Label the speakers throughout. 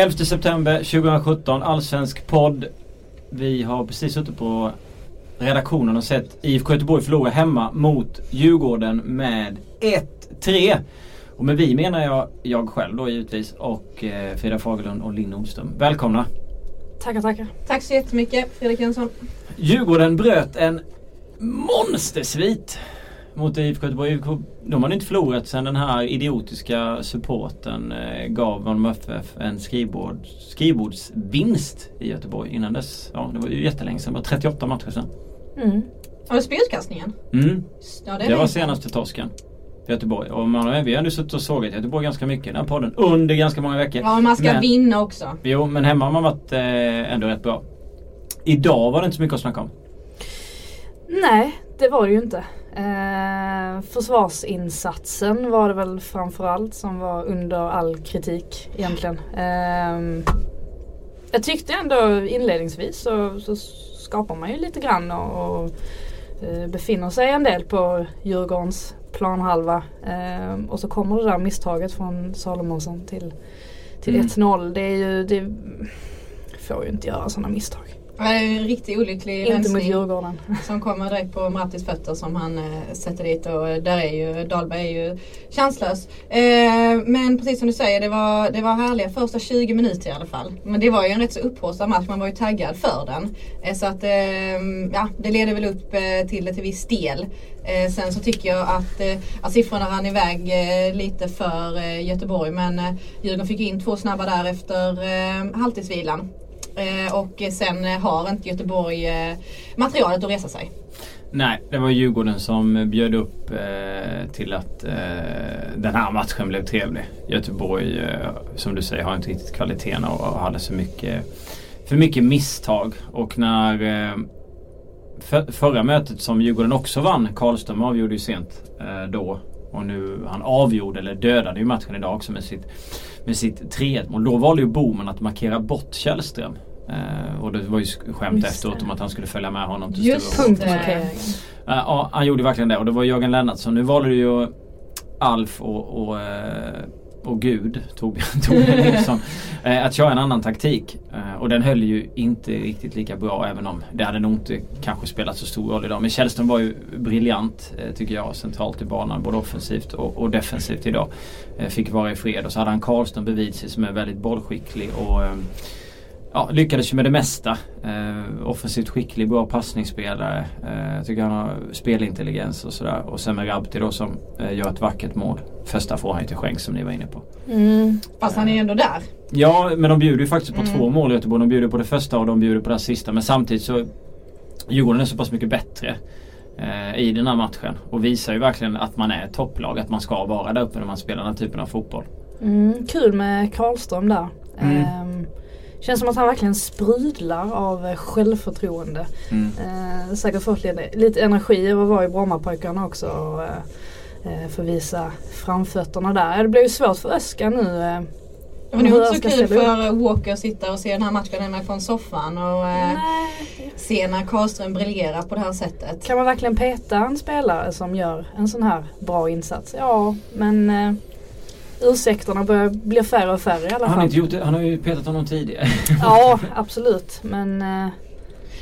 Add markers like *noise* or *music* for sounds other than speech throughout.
Speaker 1: 11 september 2017, Allsvensk podd. Vi har precis suttit på redaktionen och sett IFK Göteborg förlora hemma mot Djurgården med 1-3. Och med vi menar jag jag själv då givetvis och eh, Frida Fagerlund och Linn Nordström. Välkomna!
Speaker 2: Tackar, tackar.
Speaker 3: Tack så jättemycket Fredrik Jönsson.
Speaker 1: Djurgården bröt en monstersvit mot IFK Göteborg. De hade inte förlorat sedan den här idiotiska supporten eh, gav Malmö FF en skrivbord, skrivbordsvinst i Göteborg. Innan dess, ja det var ju jättelänge sedan, det var 38 matcher sedan.
Speaker 3: Mm. Det spjutkastningen?
Speaker 1: Mm. Ja, det, det var senaste torsken. Göteborg. Och man vi har nu suttit och sågat Göteborg ganska mycket i den här podden. Under ganska många veckor.
Speaker 3: Ja, man ska men, vinna också.
Speaker 1: Jo, men hemma har man varit eh, ändå rätt bra. Idag var det inte så mycket att snacka om.
Speaker 2: Nej, det var det ju inte. Eh, försvarsinsatsen var det väl framförallt som var under all kritik egentligen. Eh, jag tyckte ändå inledningsvis så, så skapar man ju lite grann och, och eh, befinner sig en del på Djurgårdens planhalva. Eh, och så kommer det där misstaget från Salomonsson till, till mm. 1-0. Det är ju, det får ju inte göra sådana misstag.
Speaker 3: Det är en riktigt olycklig
Speaker 2: Inte mot Djurgården. *laughs*
Speaker 3: Som kommer direkt på Martins fötter som han eh, sätter dit och där är ju Dahlberg är ju chanslös. Eh, men precis som du säger det var, det var härliga första 20 minuter i alla fall. Men det var ju en rätt så upphaussad match. Man var ju taggad för den. Eh, så att eh, ja, det leder väl upp eh, till det till viss del. Eh, sen så tycker jag att, att siffrorna rann iväg lite för Göteborg men Djurgården fick in två snabba där efter halvtidsvilan. Eh, och sen eh, har inte Göteborg eh, materialet att resa sig.
Speaker 1: Nej, det var Djurgården som bjöd upp eh, till att eh, den här matchen blev trevlig. Göteborg, eh, som du säger, har inte riktigt kvaliteten och hade så mycket, för mycket misstag. Och när eh, för, förra mötet som Djurgården också vann, Karlström avgjorde ju sent då. Och nu, han avgjorde eller dödade ju matchen idag också med sitt, med sitt 3 mål. Då valde ju Boman att markera bort Källström. Uh, och det var ju skämt Just efteråt om att han skulle följa med honom
Speaker 2: till Just punktmarkeringen. Uh,
Speaker 1: ja, han gjorde verkligen det och det var Jörgen Lennartsson. Nu valde ju Alf och, och, uh, och Gud, *laughs* Torbjörn, *laughs* Torbjörn Nilsson, att köra en annan taktik. och den höll ju inte riktigt lika bra även om det hade nog inte kanske spelat så stor roll idag. Men Källström var ju briljant tycker jag centralt i banan både offensivt och, och defensivt idag. fick vara i fred och så hade han Karlström bredvid sig som är väldigt bollskicklig och ja, lyckades ju med det mesta. Eh, offensivt skicklig, bra passningsspelare. Eh, jag tycker han har spelintelligens och sådär. Och sen med Rabti då som eh, gör ett vackert mål. Första får han ju till skänk som ni var inne på.
Speaker 3: Mm. Fast han är ändå där.
Speaker 1: Ja, men de bjuder ju faktiskt på mm. två mål i Göteborg. De bjuder på det första och de bjuder på det sista. Men samtidigt så Djurgården är så pass mycket bättre eh, i den här matchen. Och visar ju verkligen att man är topplag. Att man ska vara där uppe när man spelar den här typen av fotboll.
Speaker 2: Mm, kul med Karlström där. Mm. Känns som att han verkligen sprudlar av eh, självförtroende. Mm. Eh, säkert fått lite, lite energi av att vara i Brommapojkarna också. Och, eh, få visa framfötterna där. Det blir ju svårt för Öskar nu. Eh,
Speaker 3: men det var inte så kul för Walker att sitta och se den här matchen hemma från soffan och eh, se när Karlström briljerar på det här sättet.
Speaker 2: Kan man verkligen peta en spelare som gör en sån här bra insats? Ja, men eh, ursäkterna börjar bli färre och färre i alla
Speaker 1: fall. Han har, inte gjort det, han har ju petat honom tidigare.
Speaker 2: ja absolut men eh,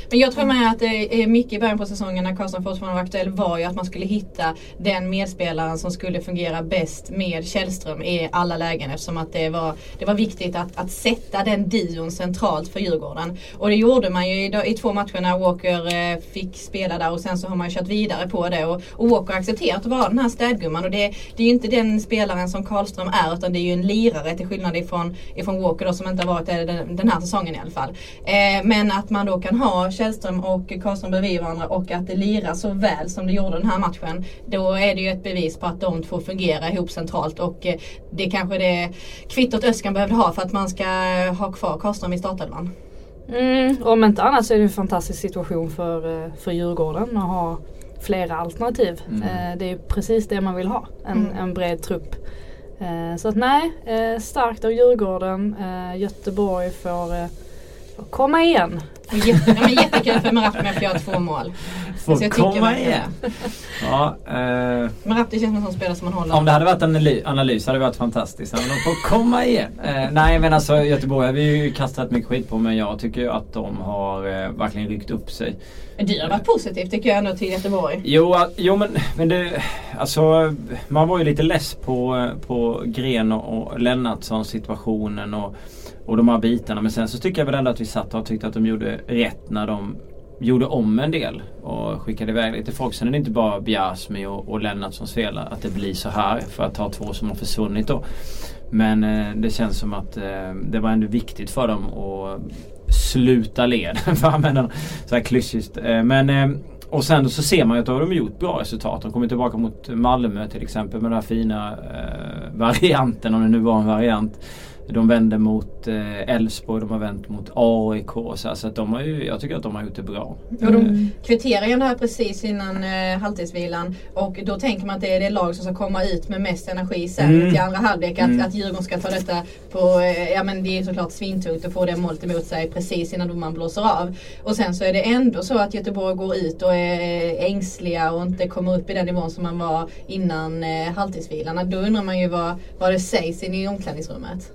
Speaker 3: men jag tror med att det är mycket i början på säsongen när Karlsson fortfarande var aktuell var ju att man skulle hitta den medspelaren som skulle fungera bäst med Källström i alla lägen eftersom att det var, det var viktigt att, att sätta den dion centralt för Djurgården. Och det gjorde man ju i, i två matcher när Walker eh, fick spela där och sen så har man kört vidare på det och, och Walker har accepterat att vara den här städgumman och det, det är ju inte den spelaren som Karlström är utan det är ju en lirare till skillnad ifrån, ifrån Walker då, som inte har varit det den, den här säsongen i alla fall. Eh, men att man då kan ha Källström och Karlström bredvid varandra och att det lirar så väl som det gjorde den här matchen. Då är det ju ett bevis på att de två fungerar ihop centralt och eh, det är kanske det kvittot Öskan behövde ha för att man ska ha kvar Karlström i startelvan.
Speaker 2: Mm, om inte annat så är det en fantastisk situation för, eh, för Djurgården att ha flera alternativ. Mm. Eh, det är precis det man vill ha, en, mm. en bred trupp. Så att nej, starkt av Djurgården. Göteborg får komma igen
Speaker 3: jätte, men jättekul för Marabti med att göra två mål.
Speaker 1: Får
Speaker 3: Så jag
Speaker 1: komma igen. Ja, eh,
Speaker 3: Marabti känns som en sån spelare som man håller.
Speaker 1: om det hade varit en analy- analys hade det varit fantastiskt. Men de får komma igen. Eh, nej men alltså Göteborg har vi ju kastat mycket skit på men jag tycker ju att de har eh, verkligen ryckt upp sig.
Speaker 3: Du har varit positiv tycker jag ändå till Göteborg.
Speaker 1: Jo, jo men, men det, alltså man var ju lite less på, eh, på Gren och, och Lennartsson situationen och, och de här bitarna. Men sen så tycker jag väl ändå att vi satt och tyckte att de gjorde rätt när de gjorde om en del och skickade iväg lite folk. Sen är det inte bara Biasmi och, och som fel att det blir så här för att ta två som har försvunnit då. Men eh, det känns som att eh, det var ändå viktigt för dem att sluta led. *laughs* för att använda så här klyschigt. Eh, men eh, och sen så ser man ju att då har de gjort bra resultat. De kommer tillbaka mot Malmö till exempel med den här fina eh, *laughs* varianten om det nu var en variant. De vände mot eh, Elfsborg, de har vänt mot AIK så, att de har ju, jag tycker att de har gjort det bra.
Speaker 3: Och de kvitterar ju det här precis innan eh, halvtidsvilan. Och då tänker man att det är det lag som ska komma ut med mest energi sen
Speaker 1: Mm.
Speaker 3: till andra halvlek. Att,
Speaker 1: Mm.
Speaker 3: att Djurgården ska ta detta på, eh, ja men det är såklart svintungt att få det målet emot sig precis innan domaren blåser av. Och sen så är det ändå så att Göteborg går ut och är ängsliga och inte kommer upp i den nivån som man var innan eh, halvtidsvilan. Då undrar man ju vad, vad det sägs inne i omklädningsrummet.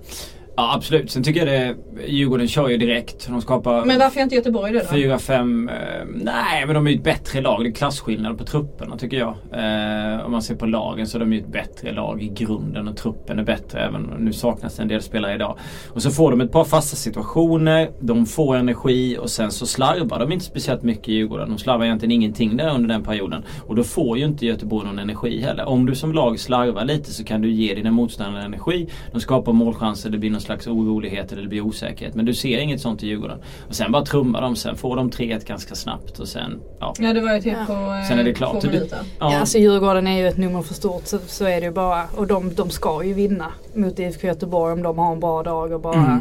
Speaker 1: Ja absolut. Sen tycker jag det, Djurgården kör ju direkt. De skapar
Speaker 3: Men varför gör inte Göteborg det då?
Speaker 1: Fyra, fem, eh, nej men de är ju ett bättre lag. Det är klasskillnad på trupperna tycker jag. Eh, om man ser på lagen så är de ju ett bättre lag i grunden och truppen är bättre. Även nu saknas det en del spelare idag. Och så får de ett par fasta situationer. De får energi och sen så slarvar de inte speciellt mycket i Djurgården. De slarvar egentligen ingenting där under den perioden. Och då får ju inte Göteborg någon energi heller. Om du som lag slarvar lite så kan du ge dina motståndare energi. De skapar målchanser, det blir någon slags orolighet eller det blir osäkerhet. Men du ser inget sånt i Djurgården. Och sen bara trummar de. Sen får de 3-1 ganska snabbt och sen, ja.
Speaker 3: Ja det var ju typ
Speaker 2: Ja.
Speaker 3: på eh,
Speaker 1: Sen är det klart.
Speaker 3: två minuter.
Speaker 2: Ja, alltså Djurgården är ju ett nummer för stort så, så är det ju bara. Och de, de ska ju vinna mot IFK Göteborg om de har en bra dag och bara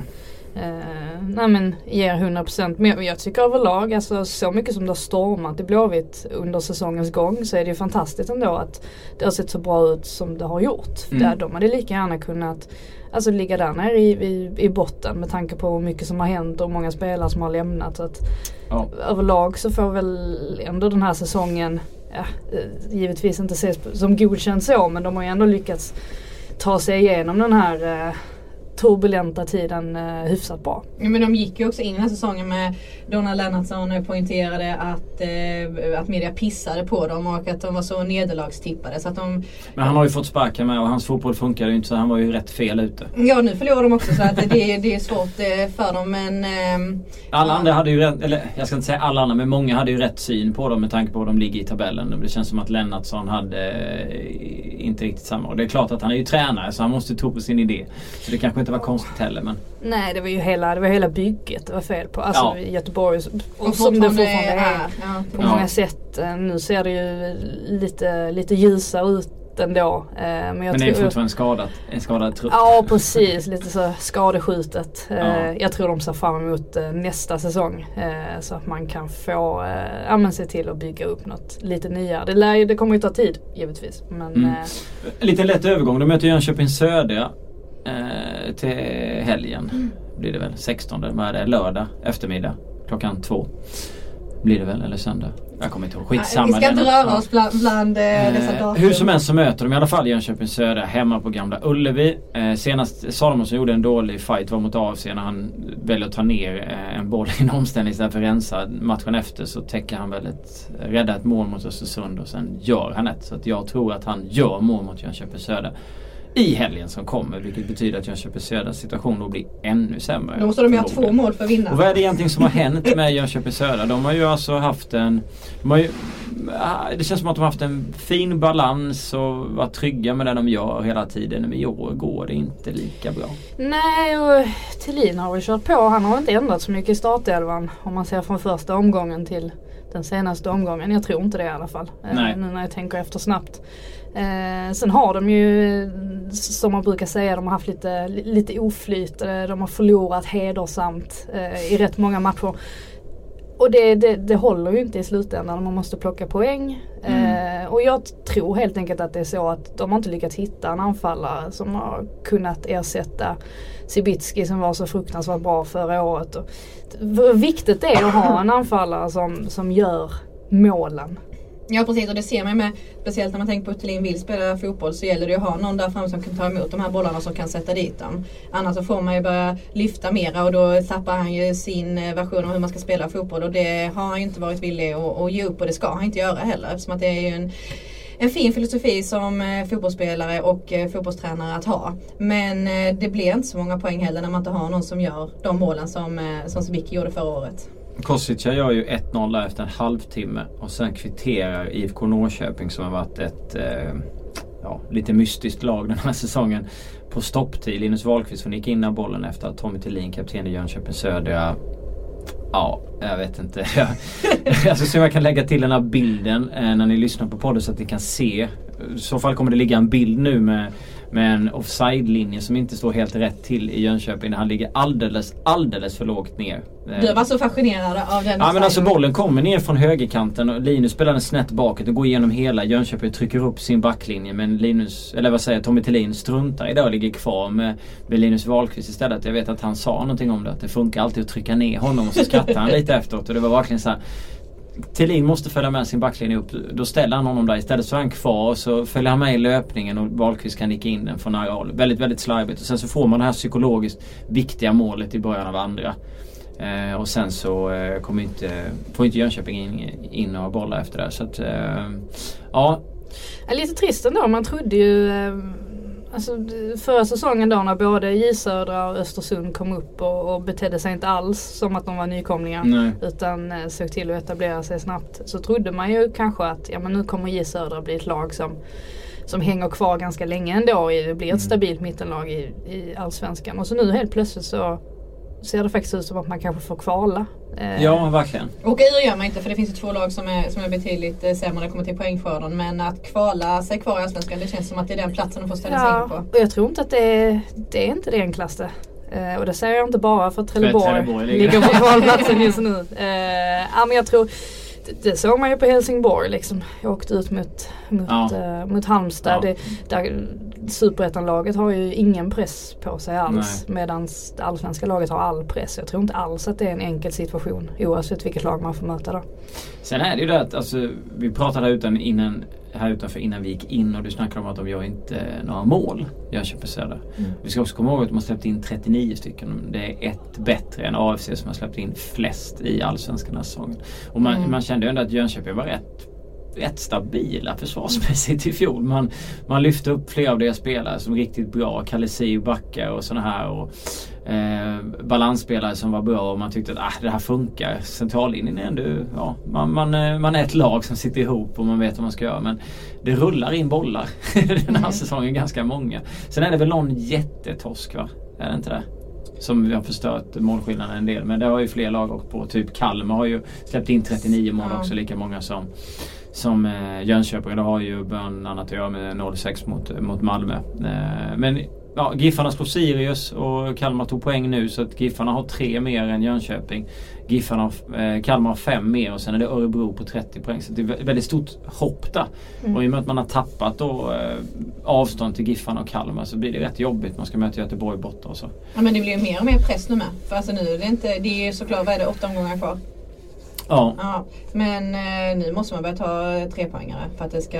Speaker 1: Mm.
Speaker 2: eh, nej men ger 100% men jag, jag tycker överlag alltså så mycket som det har stormat i Blåvitt under säsongens gång så är det ju fantastiskt ändå att det har sett så bra ut som det har gjort.
Speaker 1: Mm.
Speaker 2: Där de hade lika gärna kunnat Alltså ligga där nere i, i, i botten med tanke på hur mycket som har hänt och många spelare som har lämnat. Så att
Speaker 1: Ja.
Speaker 2: överlag så får väl ändå den här säsongen ja, eh, givetvis inte ses som godkänd så men de har ju ändå lyckats ta sig igenom den här eh, turbulenta tiden eh, hyfsat bra.
Speaker 3: Ja, men de gick ju också in i den här säsongen med Donald Lennartsson och poängterade att, eh, att media pissade på dem och att de var så nederlagstippade. Så att de,
Speaker 1: Men han har ju fått sparken med och hans fotboll funkar ju inte så han var ju rätt fel ute.
Speaker 3: ja nu förlorar de också så att det, det är svårt eh, för dem men ehm,
Speaker 1: Alla andra hade ju rätt, eller jag ska inte säga alla andra men många hade ju rätt syn på dem med tanke på hur de ligger i tabellen. Det känns som att Lennartsson hade eh, inte riktigt samma. Och det är klart att han är ju tränare så han måste tro på sin idé. Så det kanske inte var konstigt heller men.
Speaker 2: Nej det var ju hela, det var hela bygget det var fel på. Alltså
Speaker 1: Ja.
Speaker 2: Göteborg och,
Speaker 3: och
Speaker 2: som det fortfarande är.
Speaker 3: Ja,
Speaker 2: På
Speaker 1: Ja.
Speaker 2: många sätt. Eh, Nu ser det ju lite, lite ljusare ut ändå. Eh, Men, jag
Speaker 1: Men det är fortfarande en skadad, en skadad trupp.
Speaker 2: Ja precis, lite så skadeskjutet. Eh,
Speaker 1: Ja.
Speaker 2: Jag tror de ser fram emot nästa säsong. Så att man kan få, ja men se till att bygga upp något lite nyare. Det, lär, det kommer ju ta tid givetvis. Men
Speaker 1: Mm. Lite lätt övergång. De möter Jönköping Södra eh, till helgen. Blir det väl 16 vad är det? Lördag eftermiddag klockan två. Blir det väl eller söndag? Jag kommer inte ihåg. Skitsamma.
Speaker 3: vi ska inte röra oss bland, bland eh, dessa
Speaker 1: Eh,
Speaker 3: datum.
Speaker 1: hur som helst så möter de i alla fall Jönköping Södra hemma på Gamla Ullevi. Eh, senast Salomonsson gjorde en dålig fight var mot AFC när han väljer att ta ner eh, en boll i en *laughs* omställning istället för att rensa. Matchen efter så täcker han väl ett, räddar ett mål mot Östersund och sen gör han ett. Så att jag tror att han gör mål mot Jönköping Södra i helgen som kommer. Vilket betyder att Jönköping Södras situation då blir ännu sämre.
Speaker 3: Då måste de göra två mål för att vinna.
Speaker 1: Och vad är det egentligen som har hänt med Jönköping Södra? De har ju alltså haft en... De har ju, ah, det känns som att de har haft en fin balans och varit trygga med det de gör hela tiden. Men i år går det inte lika bra.
Speaker 2: nej och Thelin har väl kört på. Han har inte ändrat så mycket i startelvan. Om man ser från första omgången till den senaste omgången. Jag tror inte det i alla fall. eh,
Speaker 1: Nej.
Speaker 2: Nu när jag tänker efter snabbt. Eh, sen har de ju, som man brukar säga, de har haft lite, lite oflyt. Eh, De har förlorat hedersamt eh, i rätt många matcher. och det, det, det håller ju inte i slutändan. Man måste plocka poäng.
Speaker 1: Mm.
Speaker 2: Eh, och jag tror helt enkelt att det är så att de har inte lyckats hitta en anfallare som har kunnat ersätta Sibitski som var så fruktansvärt bra förra året. Och, viktigt det är att ha en anfallare som, som gör målen.
Speaker 3: Ja precis och det ser man med, speciellt när man tänker på att Thelin vill spela fotboll så gäller det att ha någon där framme som kan ta emot de här bollarna som kan sätta dit dem. Annars så får man ju börja lyfta mera och då tappar han ju sin eh, version av hur man ska spela fotboll och det har han ju inte varit villig att, att ge upp och det ska han inte göra heller eftersom att det är ju en en fin filosofi som eh, fotbollsspelare och eh, fotbollstränare att ha. Men det blir inte så många poäng heller när man inte har någon som gör de målen som, som Sibicki gjorde förra året.
Speaker 1: Kosica gör ju 1-0 där efter en halvtimme och sen kvitterar IFK Norrköping som har varit ett eh, ja, lite mystiskt lag den här *laughs* säsongen på stopptid. Linus Wahlqvist gick in när bollen efter att Tommy Thelin, kapten i Jönköping Södra Ja, jag vet inte. *laughs* *laughs* jag ska se om jag kan lägga till den här bilden eh, när ni lyssnar på podden så att ni kan se. I så fall kommer det ligga en bild nu med med en offside-linje som inte står helt rätt till i Jönköping. Där han ligger alldeles, alldeles för lågt ner.
Speaker 3: Du var så fascinerad av den
Speaker 1: Ja men alltså bollen kommer ner från högerkanten och Linus spelar den snett bakåt och går igenom hela Jönköping och trycker upp sin backlinje. Men Linus, eller vad säger Tommy Thelin struntar i det och ligger kvar med, med Linus Wahlqvist istället. Jag vet att han sa någonting om det. Att det funkar alltid att trycka ner honom och så skrattar han *laughs* lite efteråt. Och det var verkligen så här, Thelin måste följa med sin backlinje upp. Då ställer han honom där. Istället så är han kvar och så följer han med i löpningen och Wahlqvist kan nicka in den från nära håll. Väldigt, väldigt slarvigt. Och sen så får man det här psykologiskt viktiga målet i början av andra. Eh, och sen så eh, kommer inte, får inte Jönköping in, in några bollar efter det. Så att, eh, ja.
Speaker 2: Lite trist ändå. Man trodde ju eh, Alltså förra säsongen då när både J Södra och Östersund kom upp och, och betedde sig inte alls som att de var nykomlingar.
Speaker 1: Nej.
Speaker 2: Utan eh, såg till att etablera sig snabbt. Så trodde man ju kanske att ja, men nu kommer J Södra bli ett lag som som hänger kvar ganska länge ändå. Det blir ett stabilt mittenlag i, i Allsvenskan. Och så nu helt plötsligt så ser det faktiskt ut som att man kanske får kvala. Eh,
Speaker 1: Ja, verkligen.
Speaker 3: Åka ur gör man inte för det finns ju två lag som är, som är betydligt eh, sämre när det kommer till poängskörden. Men att kvala sig kvar i Allsvenskan det känns som att det är den platsen de får ställa sig in
Speaker 2: Ja,
Speaker 3: på.
Speaker 2: och jag tror inte att det är, det är inte det enklaste. Eh, och det säger jag inte bara för att Trelleborg,
Speaker 1: Trelleborg ligger-
Speaker 2: ligger på kvalplatsen just nu. Eh, ja, men jag tror, det, det såg man ju på Helsingborg liksom. Jag åkte ut mot, mot,
Speaker 1: Ja.
Speaker 2: eh, mot Halmstad.
Speaker 1: Ja.
Speaker 2: Det, där, Superettan-laget har ju ingen press på sig alls. Medan det allsvenska laget har all press. Jag tror inte alls att det är en enkel situation oavsett vilket lag man får möta då.
Speaker 1: Sen är det ju det att alltså, vi pratade här, utan, innan, här utanför innan vi gick in och du snackade om att de gör inte några mål, Jönköping Södra.
Speaker 2: Mm.
Speaker 1: Vi ska också komma ihåg att de har släppt in 39 stycken. Det är ett bättre än AFC som har släppt in flest i Allsvenskan den här säsongen. Och man,
Speaker 2: Mm.
Speaker 1: man kände ju ändå att Jönköping var rätt rätt stabila försvarsmässigt i fjol. Man, man lyfte upp flera av deras spelare som riktigt bra. Kalesi och backar och sådana här. Och, eh, balansspelare som var bra och man tyckte att ah, det här funkar. Centrallinjen är ändå, ja, man, man, eh, man är ett lag som sitter ihop och man vet vad man ska göra. Men det rullar in bollar *laughs* den här säsongen, ganska många. Sen är det väl någon jättetorsk va? Är det inte det? Som vi har förstört målskillnaden en del. Men det har ju fler lag åkt på. Typ Kalmar har ju släppt in 39 mål
Speaker 3: Ja.
Speaker 1: också. Lika många som, som eh, Jönköping. Det har ju bland annat att göra med 0-6 mot, mot Malmö. Eh, men ja, Giffarna slår Sirius och Kalmar tog poäng nu så att Giffarna har tre mer än Jönköping. Giffarna, eh, Kalmar har fem mer och sen är det Örebro på 30 poäng. Så det är väldigt stort hopp där.
Speaker 2: Mm.
Speaker 1: Och i och med att man har tappat då eh, avstånd till Giffarna och Kalmar så blir det rätt jobbigt. Man ska möta Göteborg borta och så.
Speaker 3: Ja, men det blir ju mer och mer press nu med. För alltså nu är det inte, det är såklart, vad är det, åtta omgångar kvar.
Speaker 1: Ja,
Speaker 3: Ja, men eh, nu måste man börja ta eh, trepoängare för att det ska,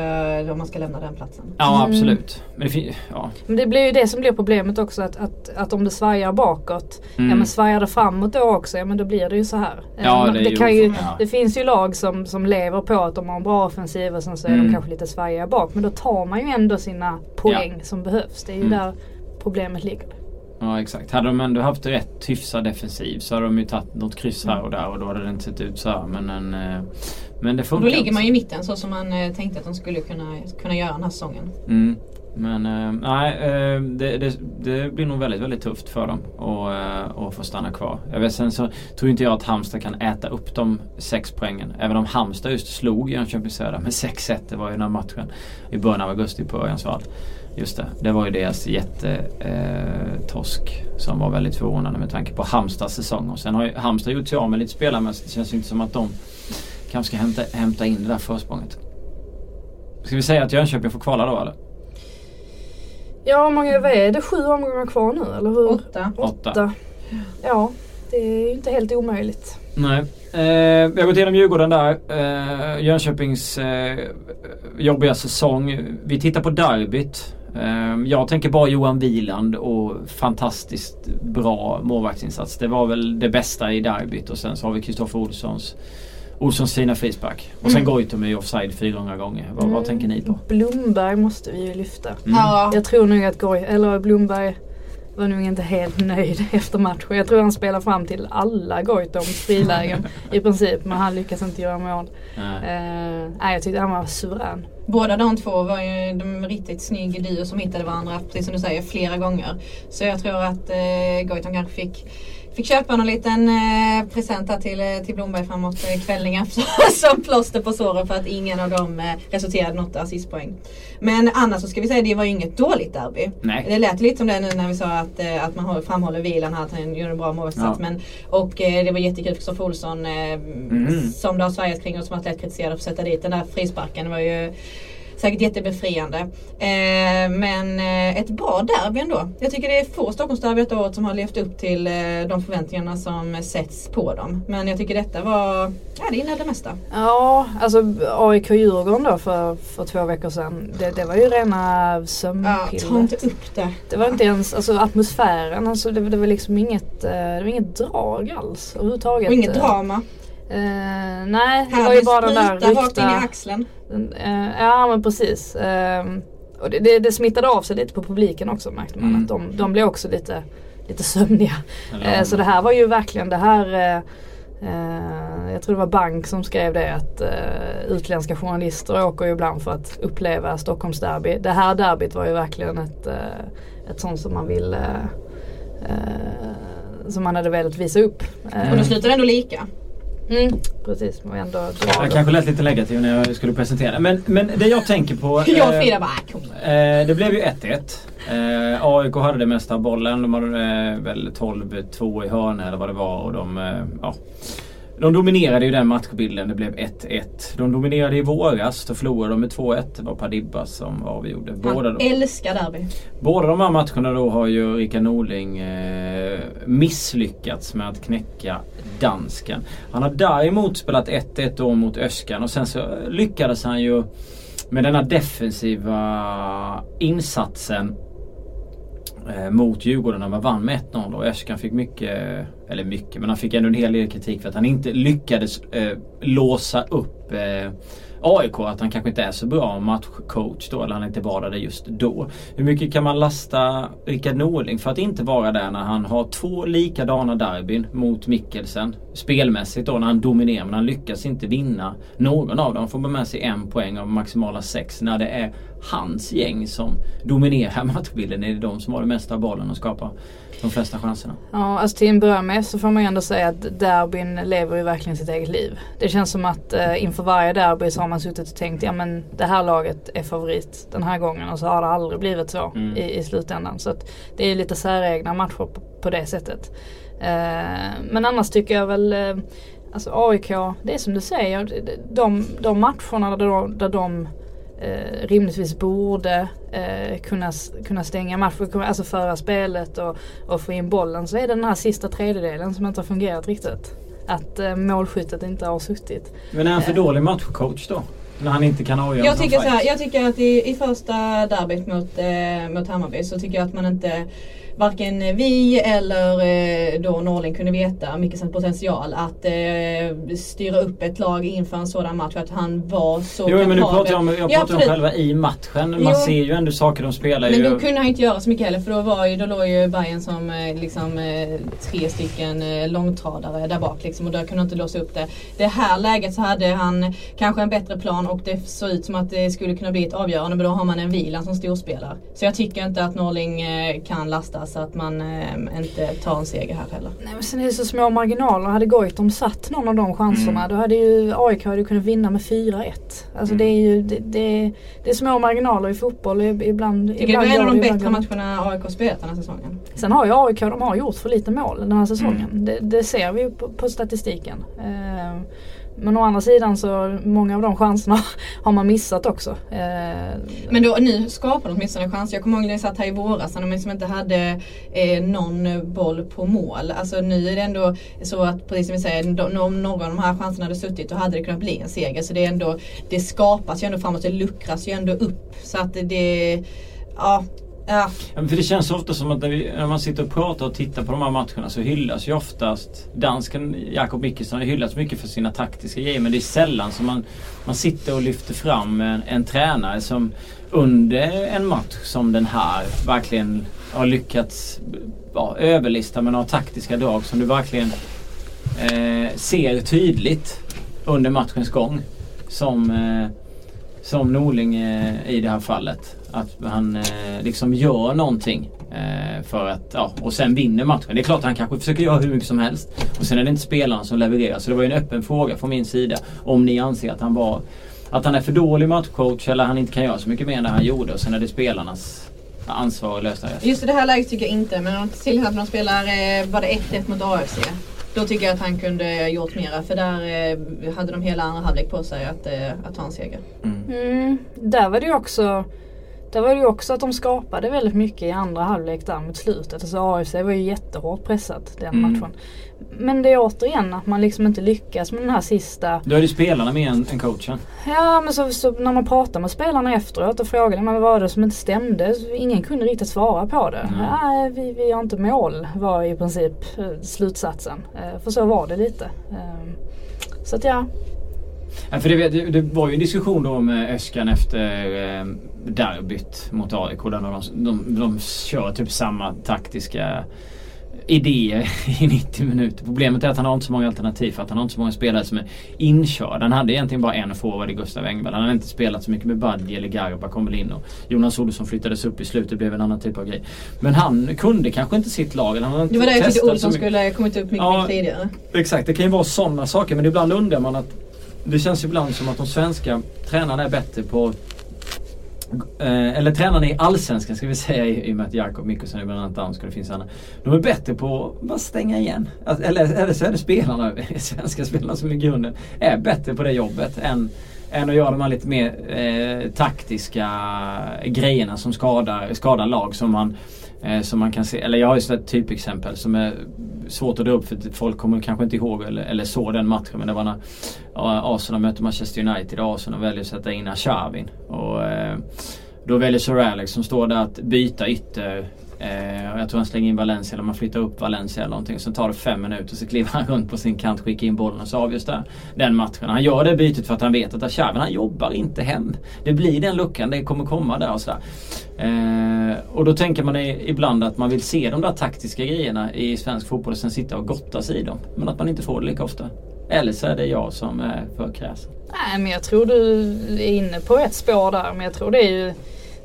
Speaker 3: om man ska lämna den platsen.
Speaker 1: ja
Speaker 2: Mm.
Speaker 1: absolut. Men det ja.
Speaker 2: Men det blir ju det som blir problemet också att, att, att om det svajar bakåt
Speaker 1: Mm.
Speaker 2: Ja men svajar det framåt då också, ja men då blir det ju så här. Eh,
Speaker 1: Ja,
Speaker 2: men
Speaker 1: det är ju
Speaker 2: kan ju,
Speaker 1: ja.
Speaker 2: det finns ju lag som, som lever på att de har en bra offensiv och sen så är
Speaker 1: Mm.
Speaker 2: de kanske lite svajiga bak. Men då tar man ju ändå sina poäng som behövs. Det är ju
Speaker 1: Mm.
Speaker 2: där problemet ligger.
Speaker 1: Ja exakt. Hade de ändå haft rätt hyfsad defensiv så hade de ju tagit något kryss här och där och då hade det inte sett ut så här. Men, en, eh, men det funkar.
Speaker 3: då ligger man ju i
Speaker 1: inte.
Speaker 3: mitten så som man eh, tänkte att de skulle kunna, kunna göra den här säsongen.
Speaker 1: Mm. Men eh, nej, eh, det, det, det blir nog väldigt, väldigt tufft för dem att, att få stanna kvar. Jag vet, sen så tror inte jag att Halmstad kan äta upp de sex poängen. Även om Halmstad just slog Jönköping Södra med 6-1. Det var ju den här matchen i början av augusti på Örjansvall. Just det, det var ju deras jättetorsk eh, som var väldigt förvånande med tanke på Halmstads säsong. Och sen har ju Halmstad gjort sig av med lite spelare men det känns inte som att de kanske ska hämta, hämta in det där försprånget. Ska vi säga att Jönköping får kvala då eller?
Speaker 2: Ja, många, vad är det? Sju omgångar kvar nu eller hur?
Speaker 3: Åtta.
Speaker 1: Åtta.
Speaker 2: Ja, det är ju inte helt omöjligt.
Speaker 1: Nej. Eh, vi har gått igenom Djurgården där. Eh, Jönköpings eh, jobbiga säsong. Vi tittar på derbyt. Eh, jag tänker bara Johan Wieland och fantastiskt bra målvaktsinsats. Det var väl det bästa i derbyt och sen så har vi Kristoffer Olssons Olssons fina frispark. Och sen
Speaker 3: Mm.
Speaker 1: Goitom är offside 400 gånger. Vad, vad
Speaker 2: Mm.
Speaker 1: tänker ni på?
Speaker 2: Blomberg måste vi ju lyfta.
Speaker 1: Mm.
Speaker 3: Ja.
Speaker 2: Jag tror nog att Goy, eller Blomberg var nog inte helt nöjd *laughs* efter matchen. Jag tror han spelar fram till alla Goitoms frilägen i princip. Men han lyckas inte göra mål.
Speaker 1: Nej.
Speaker 2: Eh, nej, jag tyckte han var suverän.
Speaker 3: Båda de två var ju de riktigt snygg duo som hittade varandra, precis som du säger, flera gånger. Så jag tror att eh, Goitom kanske fick, fick köpa någon liten eh, present här till, eh, till Blomberg framåt eh, kvällningen *laughs* som plåster på såren för att ingen av dem eh, resulterade något assistpoäng. Men annars så ska vi säga det var ju inget dåligt derby.
Speaker 1: Nej.
Speaker 3: Det lät lite som det nu när vi sa att, eh, att man framhåller vilan här, att han gjorde en bra målvaktsinsats.
Speaker 1: Ja.
Speaker 3: Men Och eh, det var jättekul för Kristoffer Olsson eh,
Speaker 1: Mm.
Speaker 3: som det har Sveriges kring och som har lätt kritiserad för att sätta dit den där frisparken. Det var ju säkert jättebefriande. Eh, men eh, ett bra derby ändå. Jag tycker det är få Stockholmsderby detta året som har levt upp till eh, de förväntningarna som sätts på dem. Men jag tycker detta var, ja det innehöll det mesta.
Speaker 2: Ja, alltså AIK-Djurgården då för, för två veckor sedan. Det, det var ju rena
Speaker 3: Ja, ta
Speaker 2: sömnpillret.
Speaker 3: inte upp det.
Speaker 2: Det var inte ens, alltså atmosfären, alltså det, det var liksom inget, eh, det var inget drag alls överhuvudtaget.
Speaker 3: Och inget drama.
Speaker 2: Eh, nej, det var
Speaker 3: Här
Speaker 2: ju bara den där
Speaker 3: spruta rakt in i
Speaker 2: ryckta...
Speaker 3: axeln.
Speaker 2: Eh, ja men precis. Ehm, och det, det, det smittade av sig lite på publiken också märkte man.
Speaker 1: Mm.
Speaker 2: Att de, de blev också lite, lite sömniga.
Speaker 1: Eller-
Speaker 2: Eh, så det här var ju verkligen det här eh, jag tror det var Bank som skrev det att utländska journalister åker ju ibland för att uppleva Stockholmsderby. Det här derbyt var ju verkligen ett, ett sånt som man vill eh, som man hade velat visa upp. Eh,
Speaker 3: Och då slutar det ändå lika.
Speaker 2: Mm, precis, och ändå
Speaker 1: Jag kanske lät lite negativ när jag skulle presentera. Men, men det jag tänker på... *laughs*
Speaker 3: Jag
Speaker 1: eh,
Speaker 3: Frida bara.
Speaker 1: Eh, det blev ju 1-1. Eh, AIK hade det mesta av bollen. De hade eh, väl 12-2 i hörna eller vad det var. Och de, eh, ja, de dominerade ju den matchbilden. Det blev 1-1. De dominerade i våras. Då förlorade de med 2-1. Det var Padibba som avgjorde. Båda,
Speaker 3: Han
Speaker 1: de,
Speaker 3: älskar derby.
Speaker 1: båda de här matcherna då har ju Rickard Norling eh, misslyckats med att knäcka dansken. Han har däremot spelat 1-1 då mot Öskan och sen så lyckades han ju med denna defensiva insatsen eh, mot Djurgården när man vann med 1-0 och Öskan fick mycket, eller mycket, men han fick ändå en hel del kritik för att han inte lyckades eh, låsa upp eh, AIK, att han kanske inte är så bra matchcoach då, eller han inte var där just då. Hur mycket kan man lasta Rickard Norling för att inte vara där när han har två likadana derbyn mot Mikkelsen spelmässigt då när han dominerar men han lyckas inte vinna någon av dem. Han får bara med sig en poäng av maximala sex när det är hans gäng som dominerar matchbilden. Det är de som har det mesta av bollen och skapar de flesta chanserna.
Speaker 2: Ja, alltså till en början med så får man ju ändå säga att derbyn lever ju verkligen sitt eget liv. Det känns som att eh, inför varje derby så har man suttit och tänkt ja men det här laget är favorit den här gången och så har det aldrig blivit så
Speaker 1: Mm.
Speaker 2: i, i slutändan. Så att det är lite säregna matcher på, på det sättet. Eh, men annars tycker jag väl eh, Alltså AIK, det är som du säger, de, de matcherna där de, där de eh, rimligtvis borde eh, kunna, kunna stänga matchen, alltså föra spelet och, och få in bollen så är det den här sista tredjedelen som inte har fungerat riktigt. Att eh, målskyttet inte har suttit.
Speaker 1: Men är han för dålig matchcoach då? När han inte kan avgöra
Speaker 3: Jag tycker, så här, jag tycker att i, i första derbyt mot, eh, mot Hammarby så tycker jag att man inte varken vi eller eh, då Norling kunde veta Mikkelsens potential att eh, styra upp ett lag inför en sådan match. Att han var så
Speaker 1: Jo men nu pratar jag om, jag
Speaker 3: Ja,
Speaker 1: pratar om
Speaker 3: absolut.
Speaker 1: själva i matchen. Man
Speaker 3: Jo.
Speaker 1: ser ju ändå saker de spelar
Speaker 3: Men
Speaker 1: ju.
Speaker 3: då kunde han inte göra så mycket heller för då, var ju, då låg ju Bayern som eh, liksom, eh, tre stycken långtradare där bak liksom, och där kunde han inte låsa upp det. Det här läget så hade han kanske en bättre plan och det såg ut som att det skulle kunna bli ett avgörande men då har man en Wieland som storspelar. Så jag tycker inte att Norling eh, lastas att man eh, inte tar en seger här heller.
Speaker 2: Nej men sen är det så små marginaler. Hade Goitom satt någon av de chanserna
Speaker 1: Mm.
Speaker 2: då hade ju AIK hade kunnat vinna med 4-1. Alltså
Speaker 1: Mm.
Speaker 2: det är ju det, det, det är små marginaler i fotboll ibland.
Speaker 3: Tycker
Speaker 2: ibland
Speaker 3: det var en av de bättre matcherna AIK spelat den här säsongen.
Speaker 2: Sen har ju AIK, de har gjort för lite mål den här säsongen.
Speaker 1: Mm.
Speaker 2: Det, det ser vi ju på, på statistiken. Eh, men å andra sidan så många av de chanserna *laughs* har man missat också. Eh,
Speaker 3: men då, nu skapar de åtminstone chanser. chans. Jag kommer ihåg när jag satt här i våras när de liksom inte hade eh, någon boll på mål. Alltså nu är det ändå så att precis som vi säger, om någon av de här chanserna hade suttit då hade det kunnat bli en seger. Så det är ändå, det skapas ju ändå framåt, det luckras ju ändå upp. Så att det, ja, ja.
Speaker 1: Ja, För det känns ofta som att när, vi, när man sitter och pratar och tittar på de här matcherna så hyllas ju oftast dansken Jakob Mikkelsen har hyllats mycket för sina taktiska grejer men det är sällan som man, man sitter och lyfter fram en, en tränare som under en match som den här verkligen har lyckats ja, överlista med några taktiska drag som du verkligen eh, ser tydligt under matchens gång. Som, eh, som Norling eh, i det här fallet. Att han eh, liksom gör någonting. Eh, för att, ja, och sen vinner matchen. Det är klart att han kanske försöker göra hur mycket som helst. Och sen är det inte spelarna som levererar. Så det var ju en öppen fråga från min sida. Om ni anser att han var att han är för dålig matchcoach eller han inte kan göra så mycket mer än det han gjorde. Och sen är det spelarnas ansvar att lösa det.
Speaker 3: Just i det här läget tycker jag inte. Men om till exempel de spelar, eh, var det 1-1 mot AFC. Då tycker jag att han kunde gjort mera. För där eh, hade de hela andra halvlek på sig att, eh, att ta en seger.
Speaker 1: Mm.
Speaker 2: Mm, där var det ju också där var det ju också att de skapade väldigt mycket i andra halvlek där mot slutet. Alltså AFC var ju jättehårt pressat den
Speaker 1: Mm.
Speaker 2: matchen. Men det är återigen att man liksom inte lyckas med den här sista
Speaker 1: Då är det spelarna mer än, än coachen.
Speaker 2: Ja men så, så när man pratar med spelarna efteråt och frågar dem vad det som inte stämde. Ingen kunde riktigt svara på det.
Speaker 1: Nej.
Speaker 2: Nej, vi, vi har inte mål var i princip eh, slutsatsen. Eh, För så var det lite. Eh, Så att ja.
Speaker 1: Ja, för det, det, det var ju en diskussion då med Öskan efter eh, derbyt mot AIK. Där de, de, de kör typ samma taktiska idéer *laughs* i 90 minuter. Problemet är att han har inte så många alternativ för att han har inte så många spelare som är inkörda. Han hade egentligen bara en forward i Gustav Engvall. Han har inte spelat så mycket med Badji eller Garba in och Jonas Olsson flyttades upp i slutet blev en annan typ av grej. Men han kunde kanske inte sitt lag. Han hade inte
Speaker 3: Det var där jag tyckte Olsson skulle kommit upp mycket,
Speaker 1: Ja.
Speaker 3: mycket tidigare.
Speaker 1: Exakt, det kan ju vara sådana saker men ibland undrar man att det känns ibland som att de svenska tränarna är bättre på Eh, eller tränarna i Allsvenskan ska vi säga i, och med att Jakob Mikkelsen är bland annat dansk och det finns andra. De är bättre på att bara stänga igen. Eller, eller så är det spelarna, *laughs* svenska spelarna som i grunden är bättre på det jobbet än, än att göra de här lite mer eh, taktiska grejerna som skadar, skadar lag som man Eh, som man kan se, eller jag har ju ett typexempel som är svårt att dra upp för folk kommer kanske inte ihåg eller, eller såg den matchen. Men det var när Arsenal mötte Manchester United och Arsenal väljer att sätta in Ashavin. Och eh, då väljer Sir Alex som står där att byta ytter. Eh, och jag tror han slänger in Valencia eller man flyttar upp Valencia eller någonting. Sen tar det fem minuter så kliver han runt på sin kant, skickar in bollen och så avgörs där, den matchen. Han gör det bytet för att han vet att Ashavin han jobbar inte hem. Det blir den luckan, det kommer komma där och sådär. Eh, och då tänker man i- ibland att man vill se de där taktiska grejerna i svensk fotboll och sen sitta och gotta sig i dem. Men att man inte får det lika ofta. Eller så är det jag som är för kräsen.
Speaker 2: Nej men jag tror du är inne på ett spår där. Men jag tror det är ju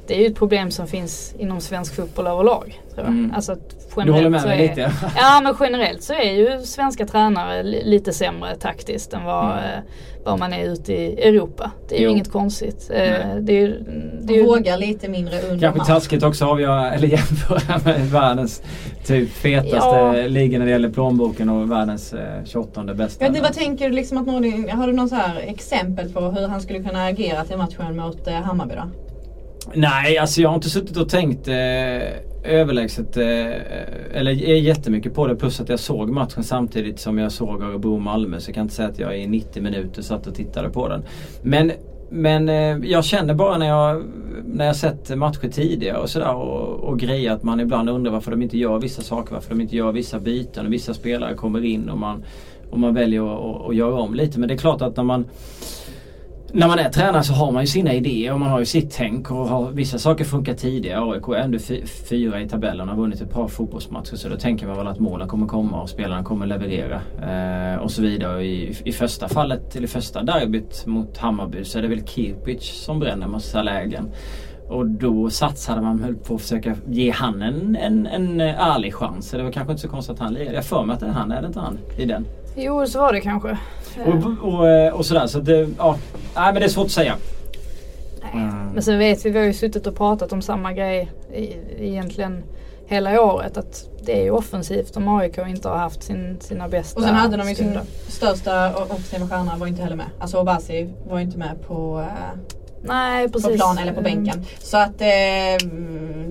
Speaker 2: det är ju ett problem som finns inom svensk fotboll överlag. Tror jag.
Speaker 1: Mm.
Speaker 2: Alltså att
Speaker 1: Du håller med
Speaker 2: så
Speaker 1: mig
Speaker 2: är,
Speaker 1: lite? *laughs*
Speaker 2: Ja men generellt så är ju svenska tränare li- lite sämre taktiskt än vad,
Speaker 1: Mm.
Speaker 2: eh, vad man är ute i Europa. Det är ju
Speaker 1: Jo.
Speaker 2: inget konstigt. Eh,
Speaker 1: Nej.
Speaker 2: Det är, ju- det är ju,
Speaker 3: Vågar lite mindre under
Speaker 1: Kanske taskigt också att avgöra *laughs* eller jämföra med världens typ fetaste
Speaker 2: Ja.
Speaker 1: liga när det gäller plånboken och världens eh, 28 bästa.
Speaker 3: Ja, det, vad tänker du liksom att Norling, har du här exempel på hur han skulle kunna agera till matchen mot eh, Hammarby då?
Speaker 1: Nej, alltså jag har inte suttit och tänkt eh, överlägset eh, eller jättemycket på det. Plus att jag såg matchen samtidigt som jag såg Örebro-Malmö. Så jag kan inte säga att jag i 90 minuter satt och tittade på den. Men, men eh, jag känner bara när jag när jag sett matcher tidigare och sådär och, och grejer att man ibland undrar varför de inte gör vissa saker. Varför de inte gör vissa byten och vissa spelare kommer in och man, och man väljer att, att göra om lite. Men det är klart att när man när man är tränare så har man ju sina idéer och man har ju sitt tänk och har, vissa saker funkar tidigare. AIK är ändå fyra i tabellen och har vunnit ett par fotbollsmatcher så då tänker man väl att målen kommer komma och spelarna kommer leverera. Eh, och så vidare. I, I första fallet, eller första derbyt mot Hammarby så är det väl Kirpic som bränner massa lägen. Och då satsade man på att försöka ge han en, en, en ärlig chans. Det var kanske inte så konstigt att han leder. Jag för mig att det är han, är det inte han i den?
Speaker 2: Jo, så var det kanske.
Speaker 1: Och, och, och sådär. Så det, ja. Nej, men det är svårt att säga.
Speaker 2: Mm. Men sen vet vi, vi har ju suttit och pratat om samma grej egentligen hela året. Att det är ju offensivt om AIK inte har haft sin, sina bästa
Speaker 3: Och sen hade de ju sin största offensiva stjärna var inte heller med. Alltså Obasi var inte med på uh,
Speaker 2: Nej.
Speaker 3: På plan eller på mm. bänken. Så att eh,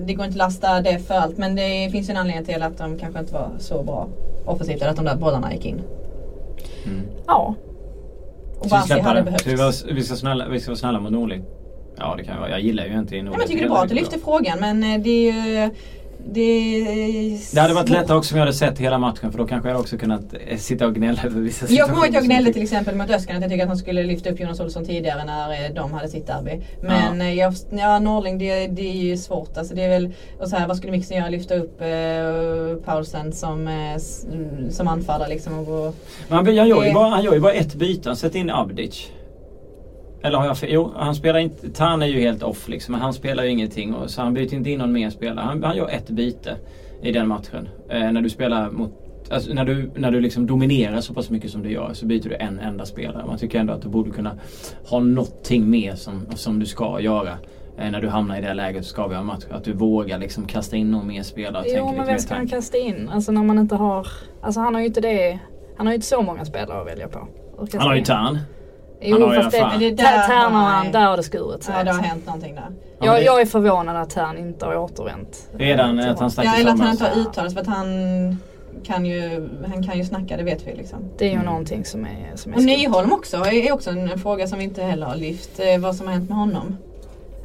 Speaker 3: det går inte att lasta det för allt. Men det finns ju en anledning till att de kanske inte var så bra offensivt. Eller att de där bollarna gick in.
Speaker 2: Mm. Ja.
Speaker 3: Och Basi hade behövts.
Speaker 1: Vi, var, vi, ska snälla, vi ska vara snälla mot Norling. Ja det kan jag vara. Jag gillar ju inte Norling.
Speaker 3: Ja, jag tycker det är bra att du lyfter frågan men eh, det är ju det,
Speaker 1: det hade varit lättare också om jag hade sett hela matchen för då kanske jag också kunnat eh, sitta och gnälla över vissa
Speaker 3: situationer. Jag kommer ihåg att jag gnällde till exempel mot Öskan att jag tycker att han skulle lyfta upp Jonas Olsson tidigare när eh, de hade sitt derby. Men ja, eh, jag, ja Norling det, det är ju svårt. Alltså det är väl, och så här, vad skulle Mixen göra? Lyfta upp eh, Paulsen som, eh, som anfallare liksom. Och,
Speaker 1: Men han, han, gör ju bara, han gör ju bara ett byte. Han sätter in Abdic. Eller har jag fel? Jo, han spelar inte... Tan är ju helt off liksom. Men han spelar ju ingenting. Och, så han byter inte in någon mer spelare. Han, han gör ett byte i den matchen. Eh, när du spelar mot... Alltså, när du, när du liksom dominerar så pass mycket som du gör så byter du en enda spelare. Man tycker ändå att du borde kunna ha någonting mer som, som du ska göra. Eh, när du hamnar i det läget så ska vi ha match. Att du vågar liksom kasta in någon mer spelare.
Speaker 2: Jo men vem ska han kasta in? Alltså när man inte har... Alltså han har ju inte det... Han har ju inte så många spelare att välja på.
Speaker 1: Han har ju Tern.
Speaker 2: Jo fast det, det, det Tärnan, där har det skurit
Speaker 3: sig. Ja det har hänt någonting där.
Speaker 2: Jag, jag är förvånad att Tern inte har återvänt.
Speaker 1: Redan att han
Speaker 3: stack Ja eller att han inte har uttalat för att han kan ju, han kan ju snacka, det vet vi liksom.
Speaker 2: Det är ju mm. någonting som är, som är
Speaker 3: Och Nyholm också är också en fråga som vi inte heller har lyft. Eh, vad som har hänt med honom.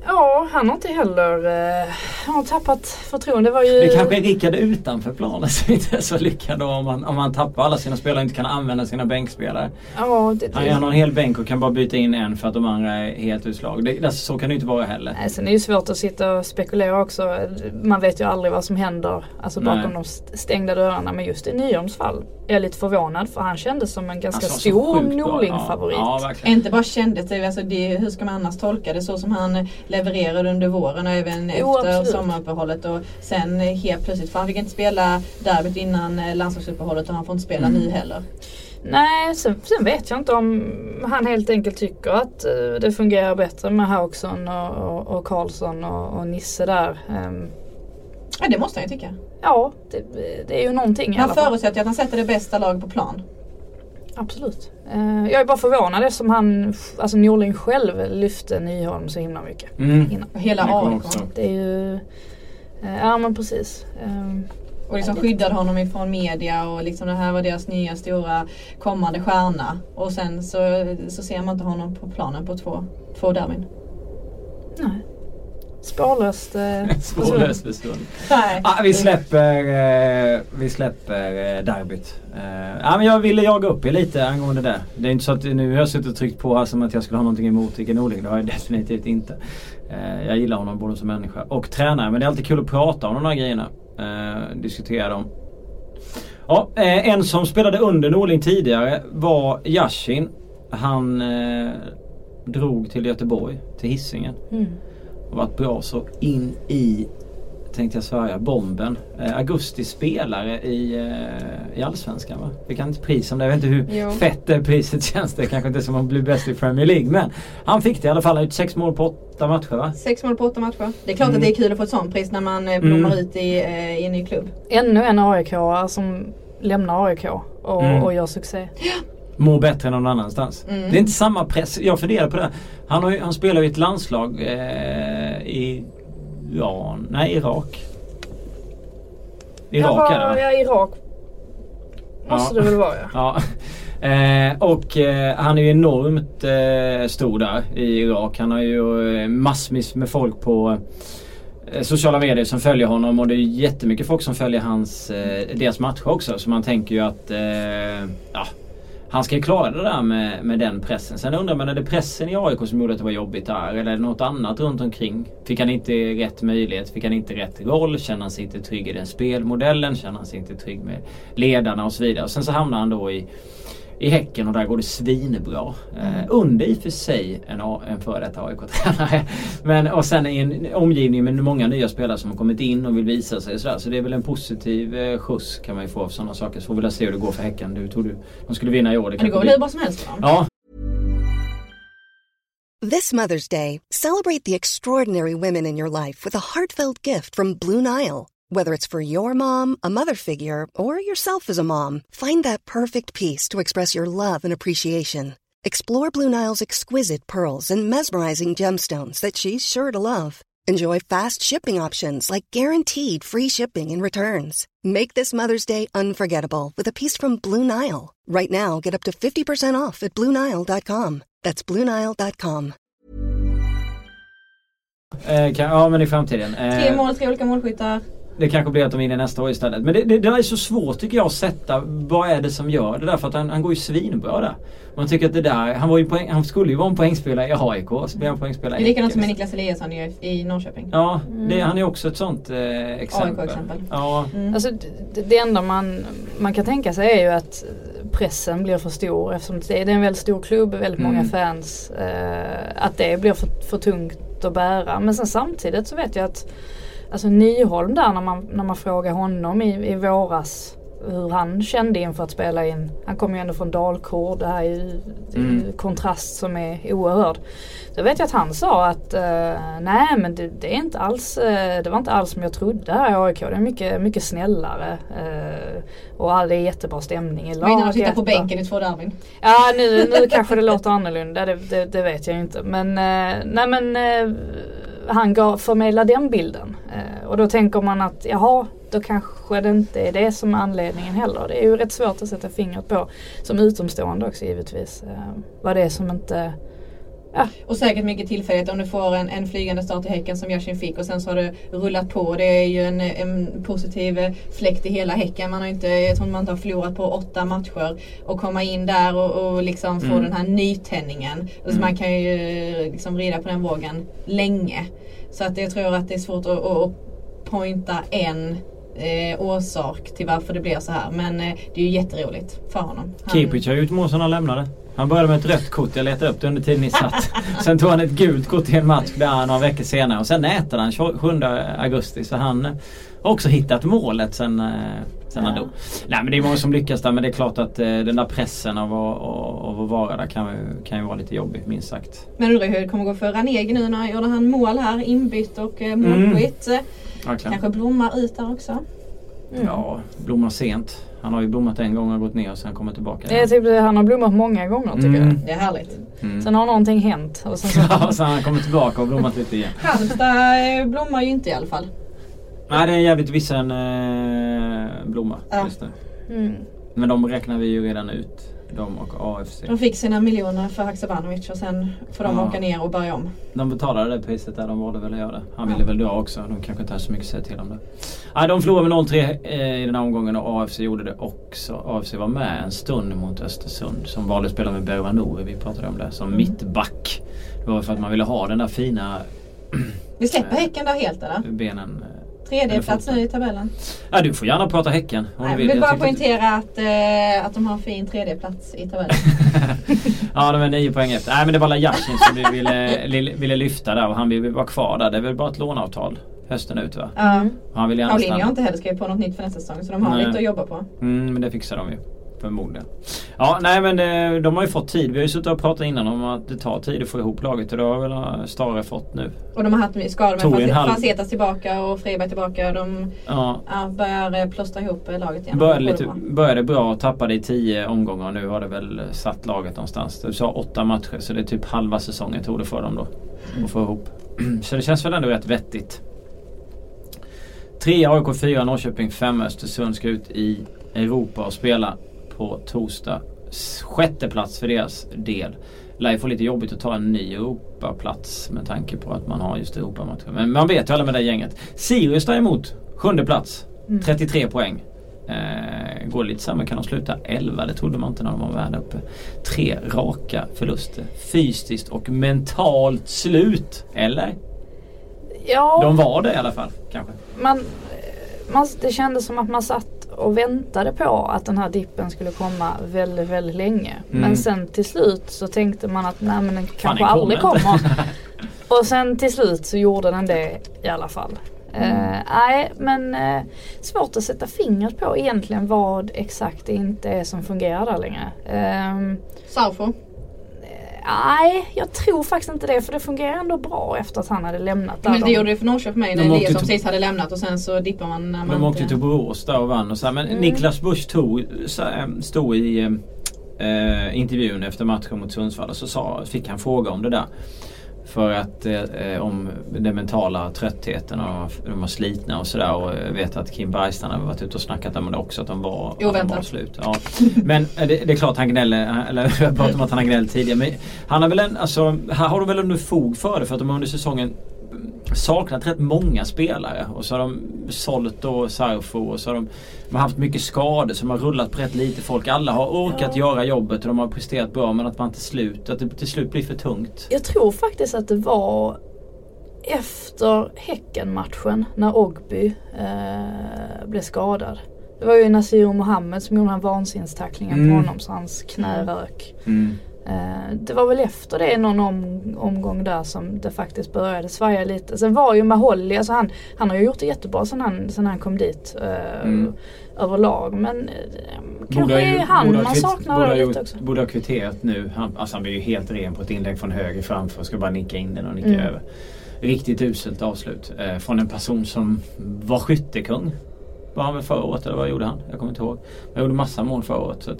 Speaker 2: Ja, han har inte heller eh, han har tappat förtroende. Det, var ju...
Speaker 1: det kanske är Rickard utanför planen som inte är så lyckad då om man, om man tappar alla sina spelare och inte kan använda sina bänkspelare.
Speaker 2: Ja, det,
Speaker 1: han, han har en hel bänk och kan bara byta in en för att de andra är helt utslag. Det, alltså, så kan det inte vara heller.
Speaker 2: Nej, sen är det ju svårt att sitta och spekulera också. Man vet ju aldrig vad som händer alltså bakom Nej. de stängda dörrarna. Men just i Nyholms fall är lite förvånad för han kändes som en ganska alltså, stor Norling-favorit.
Speaker 1: Ja,
Speaker 3: ja, inte bara kändes det, alltså det, hur ska man annars tolka det? Så som han levererade under våren och även jo, efter absolut. sommaruppehållet. Och sen helt plötsligt, för han fick inte spela derbyt innan landslagsuppehållet och han får inte spela mm. nu heller.
Speaker 2: Nej, sen, sen, vet jag inte om han helt enkelt tycker att uh, det fungerar bättre med Hauksson och, och, och Karlsson och, och Nisse där. Um,
Speaker 3: Ja det måste han ju tycka.
Speaker 2: Ja det, det är ju någonting
Speaker 3: Han förutsätter att han sätter det bästa laget på plan.
Speaker 2: Absolut. Uh, jag är bara förvånad eftersom han, alltså Norling själv lyfte Nyholm så himla mycket.
Speaker 1: Mm.
Speaker 3: Hela AIK.
Speaker 2: Det är ju, uh, ja men precis. Uh,
Speaker 3: och liksom skyddade honom ifrån media och liksom det här var deras nya stora kommande stjärna. Och sen så, så ser man inte honom på planen på två, två derbyn.
Speaker 2: Nej. Spårlöst
Speaker 1: eh, *laughs* Spårlöst försvunnen. Ah, vi släpper, eh, vi släpper eh, derbyt. Eh, ah, men jag ville jaga upp er lite angående det. Det är inte så att nu har jag suttit och tryckt på här som att jag skulle ha någonting emot Rickard Norling. Det har jag *laughs* definitivt inte. Eh, jag gillar honom både som människa och tränare. Men det är alltid kul att prata om de här grejerna. Eh, diskutera dem. Ja, eh, en som spelade under Norling tidigare var Yashin. Han eh, drog till Göteborg, till Hisingen. Mm varit bra så in i tänkte jag svära, bomben. Eh, augusti spelare i, eh, i Allsvenskan va? Fick han inte pris om det? Jag vet inte hur jo. fett det priset känns. Det kanske inte är som att bli bäst i Premier League. Men han fick det i alla fall. Han gjort sex mål på åtta matcher va?
Speaker 3: Sex mål på åtta matcher. Det är klart mm. att det är kul att få ett sånt pris när man eh, blommar mm. ut i, eh, i en ny klubb.
Speaker 2: Ännu en aik som lämnar AIK och, mm. och gör succé.
Speaker 3: Ja
Speaker 1: mår bättre än någon annanstans. Mm. Det är inte samma press. Jag funderar på det. Han, har, han spelar ju ett landslag eh, i Iran, nej Irak. Irak
Speaker 2: är det? Ja, Irak. Måste det väl vara ja.
Speaker 1: Ja. *laughs* Eh, och eh, han är ju enormt eh, stor där i Irak. Han har ju eh, massvis med folk på eh, sociala medier som följer honom och det är jättemycket folk som följer hans, eh, deras matcher också. Så man tänker ju att ja, han ska ju klara det där med, med den pressen. Sen undrar man, är det pressen i AIK som gjorde att det var jobbigt där? Eller är det något annat runt omkring? Fick han inte rätt möjlighet? Fick han inte rätt roll? Känner han sig inte trygg i den spelmodellen? Känner han sig inte trygg med ledarna och så vidare? Och sen så hamnar han då i i Häcken och där går det svinbra. Eh, under i och för sig en, en före detta AIK-tränare. *laughs* Men och sen i en omgivning med många nya spelare som har kommit in och vill visa sig. sådär. Så det är väl en positiv eh, skjuts kan man ju få av sådana saker. Så får vi väl se hur det går för Häcken. Du tror du de skulle vinna i år?
Speaker 3: Men det
Speaker 1: kanske
Speaker 3: går väl hur bra som helst.
Speaker 1: Ja,
Speaker 4: This Mother's Day, celebrate the extraordinary women in your life with a heartfelt gift from Blue Nile. Whether it's for your mom, a mother figure, or yourself as a mom, find that perfect piece to express your love and appreciation. Explore Blue Nile's exquisite pearls and mesmerizing gemstones that she's sure to love. Enjoy fast shipping options like guaranteed free shipping and returns. Make this Mother's Day unforgettable with a piece from Blue Nile. Right now, get up to 50% off at BlueNile.com. That's BlueNile.com.
Speaker 1: eh, kan, ja men i framtiden. Eh,
Speaker 3: Tre mål, tre olika målskyttar.
Speaker 1: Det kanske blir att de vinner nästa år istället. Men det, det, det är så svårt tycker jag att sätta vad är det som gör det där. För att han, han går ju svinbra där. Man tycker att det där, han, var ju poäng, han skulle ju vara en poängspelare i AIK. Så blev han poängspelare
Speaker 3: Det är likadant som med. Niklas Eliasson i, i Norrköping.
Speaker 1: Ja, det, han är också ett sånt eh, exempel.
Speaker 3: AIK-exempel.
Speaker 1: Ja,
Speaker 3: Mm.
Speaker 2: Alltså, det, det enda man, man kan tänka sig är ju att pressen blir för stor eftersom det är det är en väldigt stor klubb, väldigt många
Speaker 1: Mm.
Speaker 2: fans. Eh, att det blir för, för tungt att bära. Men sen samtidigt så vet jag att Alltså Nyholm där när man, när man frågar honom i, i våras hur han kände inför att spela in. Han kommer ju ändå från Dalkurd. Det här är ju
Speaker 1: Mm.
Speaker 2: kontrast som är oerhörd. Då vet jag att han sa att eh, nej men det, det är inte alls, eh, det var inte alls som jag trodde här i AIK. Det är mycket, mycket snällare. Eh, och all- det är jättebra stämning i
Speaker 3: Var inne och titta på
Speaker 2: laget.
Speaker 3: bänken i två derby.
Speaker 2: Ja nu, nu kanske det låter annorlunda, det, det, det vet jag inte. Men, nej, men han gav, förmedlar den bilden. Eh, och då tänker man att jaha, då kanske det inte är det som är anledningen heller. Det är ju rätt svårt att sätta fingret på, som utomstående också givetvis. Eh, vad det är som inte
Speaker 3: och säkert mycket tillfällighet om du får en, en flygande start i Häcken som Yashin fick och sen så har det rullat på. Det är ju en, en positiv eh, fläkt i hela Häcken. Man har inte, jag tror man inte har förlorat på åtta matcher. Och komma in där och, och liksom få
Speaker 1: Mm.
Speaker 3: den här nytändningen. Alltså man kan ju liksom rida på den vågen länge. Så att jag tror att det är svårt att, att, att pointa en eh, orsak till varför det blir så här. Men eh, det är ju jätteroligt för honom. Han-
Speaker 1: Kipic har gjort mål sedan han lämnade. Han började med ett rött kort, jag letade upp det under tiden ni satt. *laughs* Sen tog han ett gult kort i en match där några veckor senare och sen nätade han 27 augusti. Så han har också hittat målet sen, eh, sen han
Speaker 2: Ja.
Speaker 1: dog. Nej men det är många som lyckas där men det är klart att eh, den där pressen av att, av av att vara där kan, ju- kan ju vara lite jobbig minst sagt.
Speaker 3: Men undrar hur det kommer gå för Ranegi nu när gjorde han mål här, inbytt och eh, målskytt.
Speaker 1: Verkligen.
Speaker 3: Kanske blommar ut där också.
Speaker 2: Mm.
Speaker 1: Ja, blommar sent. Han har ju blommat en gång och gått ner och sen kommit tillbaka.
Speaker 2: Är typ, han har blommat många gånger tycker
Speaker 1: Mm.
Speaker 3: Det är härligt.
Speaker 1: Mm.
Speaker 2: jag. Sen har någonting hänt. Och sen så, *laughs*
Speaker 1: Ja, sen har han kommit tillbaka och blommat lite igen.
Speaker 3: Halmstad eh, blommar ju inte i alla fall.
Speaker 1: Nej det är en jävligt vissen eh, blomma
Speaker 3: Ja.
Speaker 1: just nu.
Speaker 2: mm.
Speaker 1: Men de räknar vi ju redan ut. De och AFC.
Speaker 3: De fick sina miljoner för Haksabanovic och sen får de
Speaker 1: Ja.
Speaker 3: åka ner och börja om.
Speaker 1: De betalade det priset där de valde väl att göra det. Han ville väl dra också. De kanske inte har så mycket att säga till om det. Nej, de förlorade med 0-3 eh, i den här omgången och AFC gjorde det också. AFC var med en stund mot Östersund som valde att spela med Berwa Nouri. Vi pratade om det. Som
Speaker 3: Mm.
Speaker 1: mittback. Det var för att man ville ha den där fina
Speaker 3: Vi släpper
Speaker 1: Eh.
Speaker 3: Häcken där helt eller?
Speaker 1: benen.
Speaker 3: Tredje plats nu i tabellen.
Speaker 1: Ja, du får gärna prata Häcken om
Speaker 3: Jag
Speaker 1: du vill.
Speaker 3: vill bara poängtera att, eh, att de har en fin tredje plats i tabellen. *laughs*
Speaker 1: ja, de är nio poäng efter. Nej, men det var Lajashin som vi ville, ville lyfta där och han vill vara kvar där. Det är väl bara ett låneavtal hösten ut va?
Speaker 3: Ja.
Speaker 1: Han vill gärna
Speaker 3: Paulinho har inte heller skrivit på något nytt för nästa säsong så de har
Speaker 1: Nej.
Speaker 3: lite att jobba på.
Speaker 1: Mm, men det fixar de ju. Förmodligen. Ja, nej men eh, de har ju fått tid. Vi har ju suttit och pratat innan om att det tar tid att få ihop laget och det har väl eh, Stare fått nu.
Speaker 3: Och de har haft skador med
Speaker 1: halv-
Speaker 3: Franzetas tillbaka och Freiberg tillbaka. De
Speaker 1: Ja,
Speaker 3: ja, börjar eh, plåstra ihop laget igen.
Speaker 1: började, lite,
Speaker 3: bra.
Speaker 1: började bra och tappade i tio omgångar nu har det väl satt laget någonstans. Du sa åtta matcher så det är typ halva säsongen tog det för dem då. Att få ihop. *clears throat* Så det känns väl ändå rätt vettigt. Tre AIK, fyra Norrköping, fem Östersund ska ut i Europa och spela på torsdag. Sjätte plats för deras del. Lär ju få lite jobbigt att ta en ny Europaplats med tanke på att man har just Europamatcher. Men man vet ju alla med det gänget. Sirius däremot, sjunde plats. 33 poäng. Eh, går lite sämre kan de sluta 11. Det trodde man inte när de var värda uppe. Tre raka förluster. Fysiskt och mentalt slut. Eller?
Speaker 2: Ja,
Speaker 1: De var det i alla fall kanske.
Speaker 2: man, man, det kändes som att man satt och väntade på att den här dippen skulle komma väldigt, väldigt länge.
Speaker 1: Mm.
Speaker 2: Men sen till slut så tänkte man att nej men den kanske
Speaker 1: den
Speaker 2: aldrig
Speaker 1: kommer *laughs*
Speaker 2: och sen till slut så gjorde den det i alla fall. Eh, Nej men eh, svårt att sätta fingret på egentligen vad exakt det inte är som fungerar där längre. Ehm,
Speaker 3: Sarfo.
Speaker 2: Nej, jag tror faktiskt inte det för det fungerar ändå bra efter att han hade lämnat där.
Speaker 3: Men det
Speaker 2: De-
Speaker 3: gjorde det för Norrköping med
Speaker 1: De
Speaker 3: när Eliasson
Speaker 1: till-
Speaker 3: precis hade lämnat och sen så dippar man när man
Speaker 1: De åkte till Borås där och vann och så här. Men
Speaker 2: Mm.
Speaker 1: Niklas Busch tog, stod i eh, intervjun efter matchen mot Sundsvall och så sa, fick han fråga om det där. För att eh, om den mentala tröttheten och de var slitna och sådär och jag vet att Kim Bergstrand har varit ute och snackat om det också att de var, att de var slut. Ja. Men eh, det, det är klart han gnäller, eller *laughs* jag har pratat om att han har gnällt tidigare men han har väl en, alltså här har de väl under fog för det för att de under säsongen saknat rätt många spelare och så har de sålt då Sarfo och så har de, de har haft mycket skador som har rullat på rätt lite folk. Alla har orkat göra jobbet och de har presterat bra men att man till slut, att det till slut blir för tungt.
Speaker 2: Jag tror faktiskt att det var efter Häcken-matchen när Ogby eh, blev skadad. Det var ju Nasir Mohammed som gjorde den här vansinnstacklingen
Speaker 1: Mm.
Speaker 2: på honom så hans knä rök. Eh, det var väl efter det någon om, omgång där som det faktiskt började svaja lite. Sen var ju Maholli, alltså han, han har ju gjort det jättebra sen han, sen han kom dit. Eh,
Speaker 1: Mm.
Speaker 2: Överlag men eh, kanske är han
Speaker 1: borde
Speaker 2: man saknar
Speaker 1: borde
Speaker 2: lite
Speaker 1: gjort-
Speaker 2: också.
Speaker 1: Borde ha kvitterat nu. Han, alltså han blir ju helt ren på ett inlägg från höger framför och ska bara nicka in den och nicka
Speaker 2: Mm.
Speaker 1: över. Riktigt uselt avslut. Eh, från en person som var skyttekung. Var han väl förra året eller vad gjorde han? Jag kommer inte ihåg. Han gjorde massa mål förra året. Så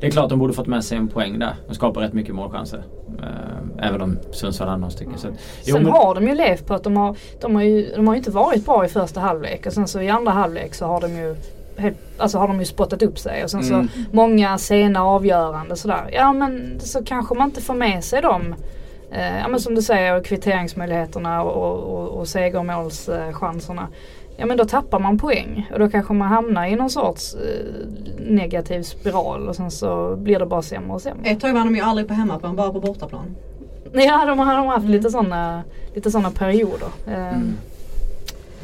Speaker 1: det är klart de borde fått med sig en poäng där. De skapar rätt mycket målchanser. Eh, även om Sundsvall hade några stycken. Så att, jo,
Speaker 2: Sen
Speaker 1: men-
Speaker 2: har de ju levt på att de har, de har ju de har inte varit bra i första halvlek och sen så i andra halvlek så har de ju helt, Alltså har de ju spottat upp sig och sen
Speaker 1: Mm.
Speaker 2: så många sena avgörande sådär. Ja men så kanske man inte får med sig dem. Eh, ja men som du säger kvitteringsmöjligheterna och, och, och segermålschanserna. Ja men då tappar man poäng och då kanske man hamnar i någon sorts eh, negativ spiral och sen så blir det bara sämre och sämre.
Speaker 3: Ett tag vann de ju aldrig på hemmaplan, bara på bortaplan.
Speaker 2: Ja de har, de har haft lite sådana lite såna perioder. Eh,
Speaker 1: Mm.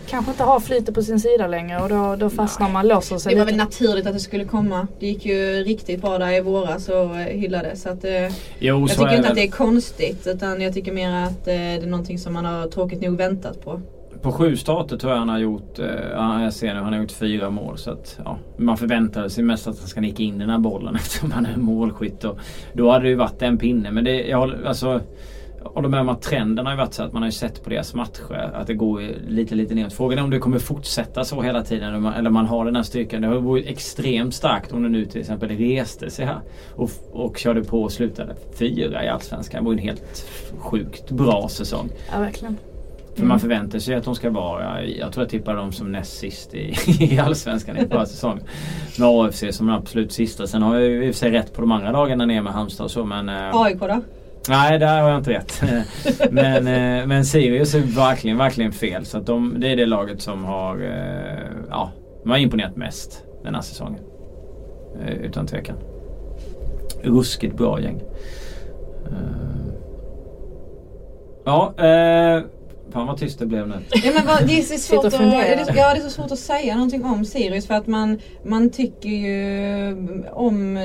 Speaker 2: Kanske inte har flytet på sin sida längre och då, då fastnar man, låser sig
Speaker 3: Det var väl
Speaker 2: lite.
Speaker 3: naturligt att det skulle komma. Det gick ju riktigt bra där i våras och eh, hyllades. Så att, eh,
Speaker 1: Jo,
Speaker 3: jag
Speaker 1: så
Speaker 3: tycker inte
Speaker 1: väl.
Speaker 3: att det är konstigt utan jag tycker mer att eh, det är någonting som man har tråkigt nog väntat på.
Speaker 1: På sju starter tror jag han har gjort, eh, ja, jag ser nu, han har gjort fyra mål. Så att, ja, man förväntade sig mest att han ska nicka in den här bollen *laughs* eftersom han är målskytt. Och då hade det ju varit en pinne. Men det, jag håller, alltså, håller med om att trenden har ju varit så att man har ju sett på deras matcher att det går lite lite neråt. Frågan är om det kommer fortsätta så hela tiden eller man, eller man har den här styrkan. Det har ju extremt starkt om det nu till exempel reste sig här och, och körde på och slutade fyra i Allsvenskan. Det var ju en helt sjukt bra säsong.
Speaker 2: Ja verkligen.
Speaker 1: För
Speaker 2: Mm.
Speaker 1: man förväntar sig att de ska vara, jag tror jag tippar dem som näst sist i, *laughs* i Allsvenskan i förra säsongen. Med AFC som den absolut sista. Sen har jag ju i och för sig rätt på de andra dagarna ner med Halmstad och så men... eh,
Speaker 3: AIK då?
Speaker 1: Nej, där har jag inte rätt. *laughs* men, eh, men Sirius är verkligen, verkligen fel. Så att de, det är det laget som har, eh, ja, de har imponerat mest den här säsongen. Utan tvekan. Ruskigt bra gäng. Ja, eh, fan vad tyst det blev nu.
Speaker 3: Ja, men vad, det, är så svårt att, ja, det är så svårt att säga någonting om Sirius för att man, man tycker ju om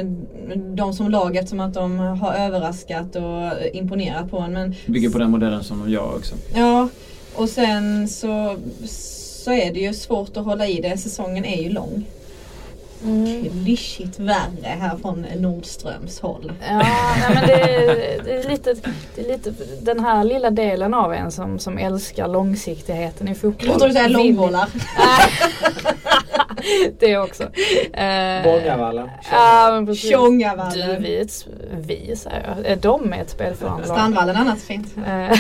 Speaker 3: dem som lag eftersom att de har överraskat och imponerat på en. Men
Speaker 1: Bygger på den modellen som de gör också.
Speaker 3: Ja, och sen så, så är det ju svårt att hålla i det. Säsongen är ju lång.
Speaker 2: Mm.
Speaker 3: Klyschigt värre här från Nordströms håll.
Speaker 2: Ja, nej, men det, det, är lite, det är lite den här lilla delen av en som, som älskar långsiktigheten i fotboll.
Speaker 3: Tror du
Speaker 2: Vill-
Speaker 3: långbollar. *laughs*
Speaker 2: det också. Eh,
Speaker 5: Bångavalla.
Speaker 3: Tjångavalla.
Speaker 2: Du, vi är vi säger jag. Är de ett spelförande?
Speaker 3: Strandvallen annars fint.
Speaker 2: Eh, *laughs*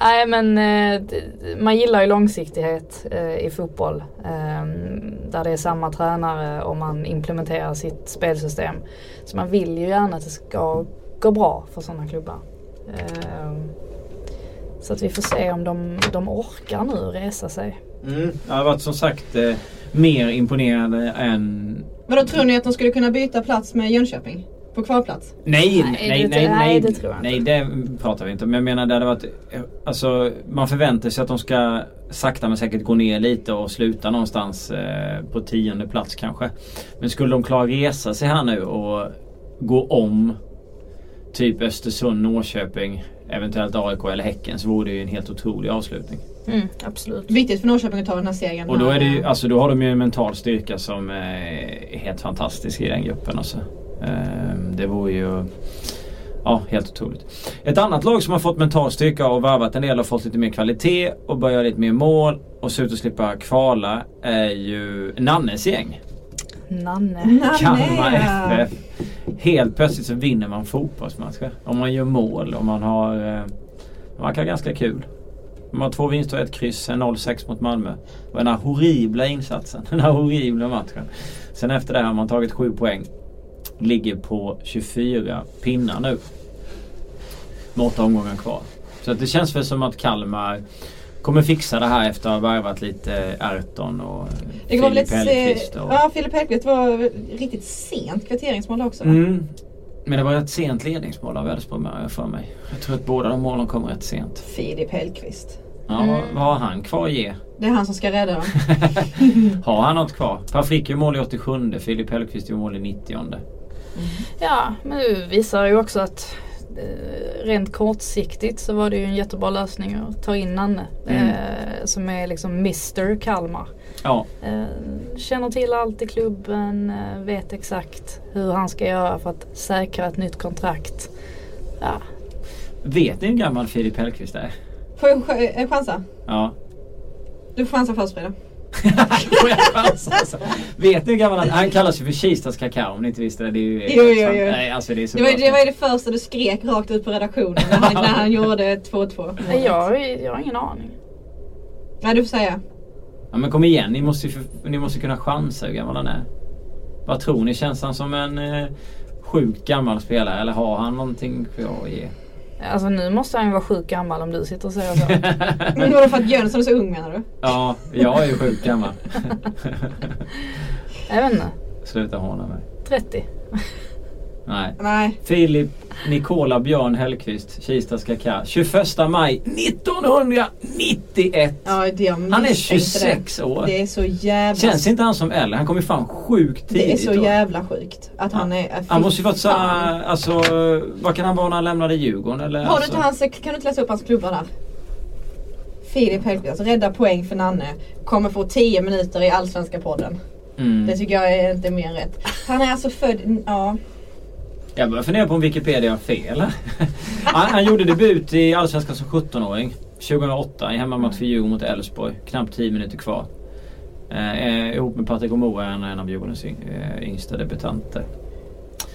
Speaker 2: Nej men eh, man gillar ju långsiktighet eh, i fotboll. Eh, Där det är samma tränare och man implementerar sitt spelsystem. Så man vill ju gärna att det ska gå bra för sådana klubbar. Eh, Så att vi får se om de, de orkar nu resa sig.
Speaker 1: Mm. Det har varit som sagt eh, mer imponerande än...
Speaker 3: Men då tror ni att de skulle kunna byta plats med Jönköping? På kvalplats?
Speaker 1: Nej,
Speaker 2: Nej,
Speaker 1: nej,
Speaker 2: det-
Speaker 1: nej, nej,
Speaker 2: nej, det tror jag
Speaker 1: nej, det pratar vi inte om. Men jag menar det hade varit... eh, Alltså man förväntar sig att de ska sakta men säkert gå ner lite och sluta någonstans eh, på tionde plats kanske. Men skulle de klara resa sig här nu och gå om typ Östersund, Norrköping, eventuellt AIK eller Häcken så vore det ju en helt otrolig avslutning.
Speaker 2: Mm, absolut.
Speaker 3: Viktigt för Norrköping att ta den här segern.
Speaker 1: Och då, är det ju, alltså, då har de ju en mental styrka som är helt fantastisk i den gruppen. Alltså. Ehm, Det vore ju ja, helt otroligt. Ett annat lag som har fått mental styrka och varvat en del och fått lite mer kvalitet och börjar göra lite mer mål och ser ut att slippa kvala är ju Nannes gäng.
Speaker 2: Nanne.
Speaker 3: Nanne.
Speaker 1: Kalmar FF. Helt plötsligt så vinner man fotbollsmatcher. Om man gör mål och man har... Eh, det verkar ganska kul. Man har två vinster och ett kryss, en 0-6 mot Malmö. Och den här horribla insatsen. *laughs* Den här horribla matchen. Sen efter det har man tagit 7 poäng. Ligger på 24 pinnar nu. Med åtta omgångar kvar. Så det känns väl som att Kalmar kommer fixa det här efter att ha värvat lite Erton och
Speaker 3: väl
Speaker 1: Filip Hellqvist.
Speaker 3: eh,
Speaker 1: Och...
Speaker 3: Ja, Filip Hellqvist var riktigt sent kvitteringsmål också.
Speaker 1: Mm. Men det var ett sent ledningsmål av Elfsborg för mig. Jag tror att båda de målen kom rätt sent.
Speaker 3: Filip Hellqvist.
Speaker 1: Ja,
Speaker 2: Mm.
Speaker 1: vad, vad har han kvar att ge?
Speaker 3: Det är han som ska rädda dem. *laughs*
Speaker 1: har han något kvar? Per Frick gör mål i 87 Filip Hellqvist gör mål i 90
Speaker 2: Ja, men det visar ju också att eh, rent kortsiktigt så var det ju en jättebra lösning att ta in Nanne.
Speaker 1: Mm.
Speaker 2: Eh, som är liksom Mr Kalmar.
Speaker 1: Ja,
Speaker 2: Eh, känner till allt i klubben, eh, vet exakt hur han ska göra för att säkra ett nytt kontrakt. Ja,
Speaker 1: vet ni hur gammal Filip Hellqvist är?
Speaker 3: Får jag ch- chansa?
Speaker 1: Ja.
Speaker 3: Du får chansa först Frida.
Speaker 1: Får jag chansa, alltså? Vet ni hur gammal han? Han kallas ju för Kistas kakao om ni inte visste det. det är ju,
Speaker 3: Jo, jo, jo.
Speaker 1: Nej, alltså det är så
Speaker 3: Det var,
Speaker 1: bra.
Speaker 3: det var ju det första du skrek rakt ut på redaktionen när han, när han gjorde 2-2.
Speaker 2: Nej, jag, jag har ingen aning.
Speaker 3: Nej du får säga.
Speaker 1: Ja men kom igen, ni måste ju ni måste kunna chansa hur gammal han är. Vad tror ni? Känns han som en eh, sjukt gammal spelare eller har han någonting kvar att ge?
Speaker 2: Alltså nu måste han ju vara sjukt gammal om du sitter och säger så. *laughs*
Speaker 3: Men vadå för att Jönsson är så ung menar du?
Speaker 1: Ja, jag är ju sjukt gammal.
Speaker 2: jag vet inte.
Speaker 1: Sluta håna mig.
Speaker 2: 30.
Speaker 1: Nej.
Speaker 3: Nej.
Speaker 1: Filip Nikola Björn Hellqvist, Kistas Kaka. 21 maj 1991!
Speaker 3: Ja, det
Speaker 1: Han är
Speaker 3: misstänkte
Speaker 1: 26 år.
Speaker 3: Det. det är så jävla...
Speaker 1: Känns inte han som äldre? Han kom ju fan sjukt tidigt.
Speaker 3: det är så jävla sjukt. Att han är... äh,
Speaker 1: Han måste ju varit
Speaker 3: fy
Speaker 1: så
Speaker 3: fan.
Speaker 1: alltså vad kan han vara när han lämnade Djurgården eller?
Speaker 3: Har du
Speaker 1: alltså?
Speaker 3: inte hans, kan du inte läsa upp hans klubbar där? Filip Hellqvist, alltså, rädda poäng för Nanne. Kommer få 10 minuter i Allsvenska podden.
Speaker 1: Mm.
Speaker 3: Det tycker jag är inte mer rätt. Han är alltså född, ja.
Speaker 1: Jag börjar fundera på om Wikipedia har fel. *laughs* han, han gjorde debut i Allsvenskan som 17-åring. 2008 i hemmamatch för Djurgården mot Elfsborg. Knappt 10 minuter kvar. Eh, eh ihop med Patrik Omoa, en, en av Djurgårdens eh, yngsta debutanter.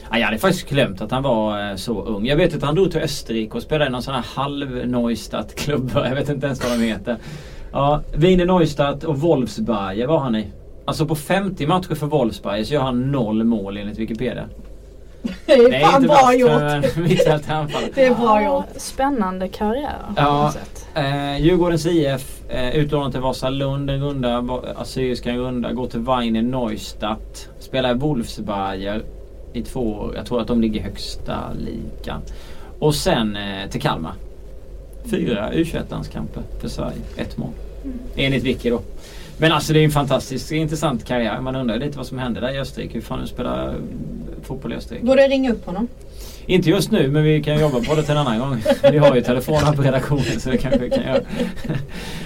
Speaker 1: Ah, jag hade faktiskt glömt att han var eh, så ung. Jag vet att han drog till Österrike och spelade i någon sån här halv neustadt klubb *laughs* Jag vet inte ens vad de heter. Ja, Wiener Neustadt och Wolfsberger var han i. Alltså på 50 matcher för Wolfsberger så gör han noll mål enligt Wikipedia.
Speaker 3: Det är fan bra
Speaker 1: värst
Speaker 3: gjort. *laughs*
Speaker 1: för en mittfält anfall.
Speaker 3: Det är bra
Speaker 2: Ja,
Speaker 3: gjort.
Speaker 2: Spännande karriär på
Speaker 1: Ja.
Speaker 2: något sätt.
Speaker 1: Eh, Djurgårdens IF eh, utlånad till Vasalund en runda, Assyriska en runda, går till Weiner Neustadt. Spelar i Wolfsberger i två år. Jag tror att de ligger högsta ligan. Och sen eh, till Kalmar. Fyra U21-landskamper för Sverige. Ett mål. Enligt Vicky då. Men alltså det är en fantastisk intressant karriär. Man undrar lite vad som hände där i Österrike. Hur fan spelar eh, fotboll i Österrike.
Speaker 3: Borde jag ringa upp honom?
Speaker 1: Inte just nu men vi kan jobba på det till en annan gång. Vi har ju telefonen på redaktionen så det kanske vi kan göra.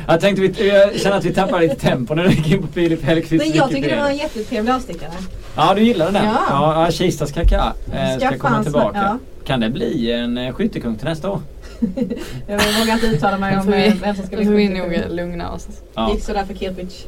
Speaker 1: Jag tänkte vi, jag känner att vi tappar lite tempo när vi gick in på Filip Hellqvist.
Speaker 3: Men jag tycker det var en jättetrevlig avstickare.
Speaker 1: Ja du gillar den där?
Speaker 3: Ja.
Speaker 1: Ja, Kistas Kaka eh, ska komma tillbaka.
Speaker 3: ja.
Speaker 1: Kan det bli en eh, skyttekung till nästa år? *laughs*
Speaker 3: Jag vågar inte uttala mig
Speaker 2: Då
Speaker 3: om
Speaker 2: får
Speaker 3: eh, vem som ska bli
Speaker 2: får vi
Speaker 3: skyttekung.
Speaker 2: nog lugna oss.
Speaker 1: Ja.
Speaker 3: Gick sådär för Kirpic.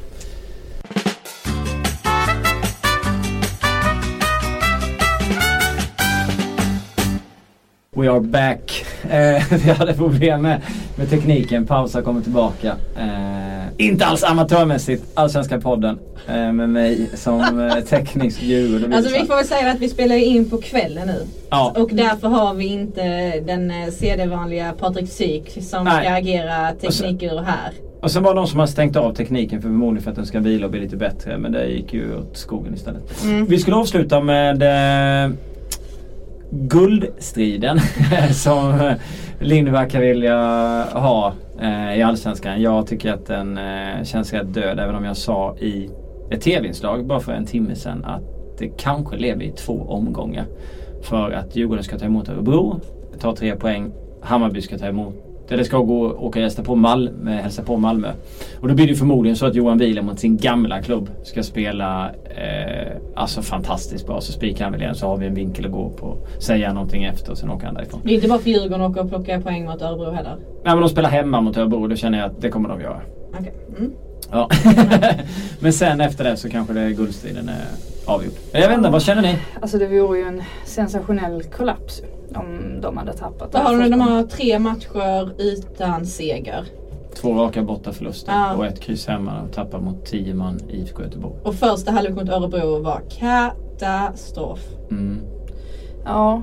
Speaker 1: We are back. Eh, *laughs* vi hade problem med, med tekniken. Pausa kommer tillbaka. Eh, inte alls amatörmässigt. Allsvenska podden. Eh, med mig som eh, *laughs* teknisk guru.
Speaker 3: Alltså vi får väl säga att vi spelar in på kvällen nu.
Speaker 1: Ja.
Speaker 3: Och därför har vi inte den eh, CD-vanliga Patrik Syk som
Speaker 1: Nej.
Speaker 3: ska agera teknikguru här.
Speaker 1: Och sen var det de som har stängt av tekniken för förmodligen för att den ska vila och bli lite bättre. Men det gick ju åt skogen istället.
Speaker 3: Mm.
Speaker 1: Vi skulle avsluta med eh, guldstriden *laughs* som Lindback verkar vilja ha eh, i Allsvenskan. Jag tycker att den eh, känns rätt död även om jag sa i ett tv-inslag bara för en timme sedan att det kanske lever i två omgångar. För att Djurgården ska ta emot Örebro, ta tre poäng. Hammarby ska ta emot eller ska gå och åka och gästa på Malmö, hälsa på Malmö. Och då blir det förmodligen så att Johan Wieler mot sin gamla klubb ska spela eh, alltså fantastiskt bra. Så spikar han väl igen så har vi en vinkel att gå på. Säga någonting efter och sen åker han därifrån.
Speaker 3: Det är inte bara för Djurgården att åka och plocka poäng mot Örebro heller.
Speaker 1: Nej men de spelar hemma mot Örebro och då känner jag att det kommer de göra.
Speaker 3: Okej. Mm.
Speaker 1: Ja. *laughs* men sen efter det så kanske det guldstriden är avgjord. Jag vet inte, vad känner ni?
Speaker 2: Alltså det vore ju en sensationell kollaps om de hade tappat.
Speaker 3: Då har de, de har tre matcher utan seger.
Speaker 1: Två raka bortaförluster
Speaker 3: Ja.
Speaker 1: och ett kryss hemma och tappar mot 10 man i IFK Göteborg.
Speaker 3: Och första halvlek mot Örebro var katastrof.
Speaker 1: Mm.
Speaker 2: Ja,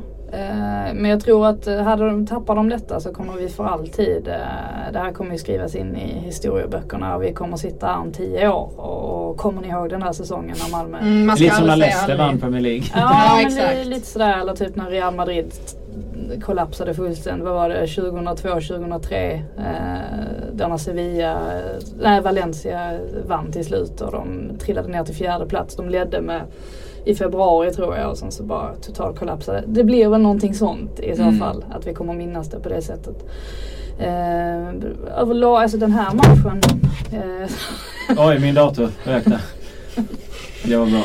Speaker 2: men jag tror att eh, hade de, tappar de detta så kommer vi för alltid, eh, det här kommer ju skrivas in i historieböckerna och vi kommer sitta här om tio år. Och, kommer ni ihåg den här säsongen när Malmö
Speaker 3: Mm, man ska
Speaker 1: Lite som när Leicester vann Premier League.
Speaker 2: Ja, *laughs*
Speaker 3: Ja,
Speaker 2: men lite sådär eller typ när Real Madrid kollapsade fullständigt. Vad var det? 2002, 2003. Eh, när Sevilla, eh, nej Valencia vann till slut och de trillade ner till fjärde plats. De ledde med i februari tror jag och sen så bara totalt kollapsade. Det blir väl någonting sånt i så
Speaker 1: Mm.
Speaker 2: fall. Att vi kommer minnas det på det sättet. Eh, överlag, alltså den här matchen. Eh,
Speaker 1: Oj, min dator rökte. Det var bra.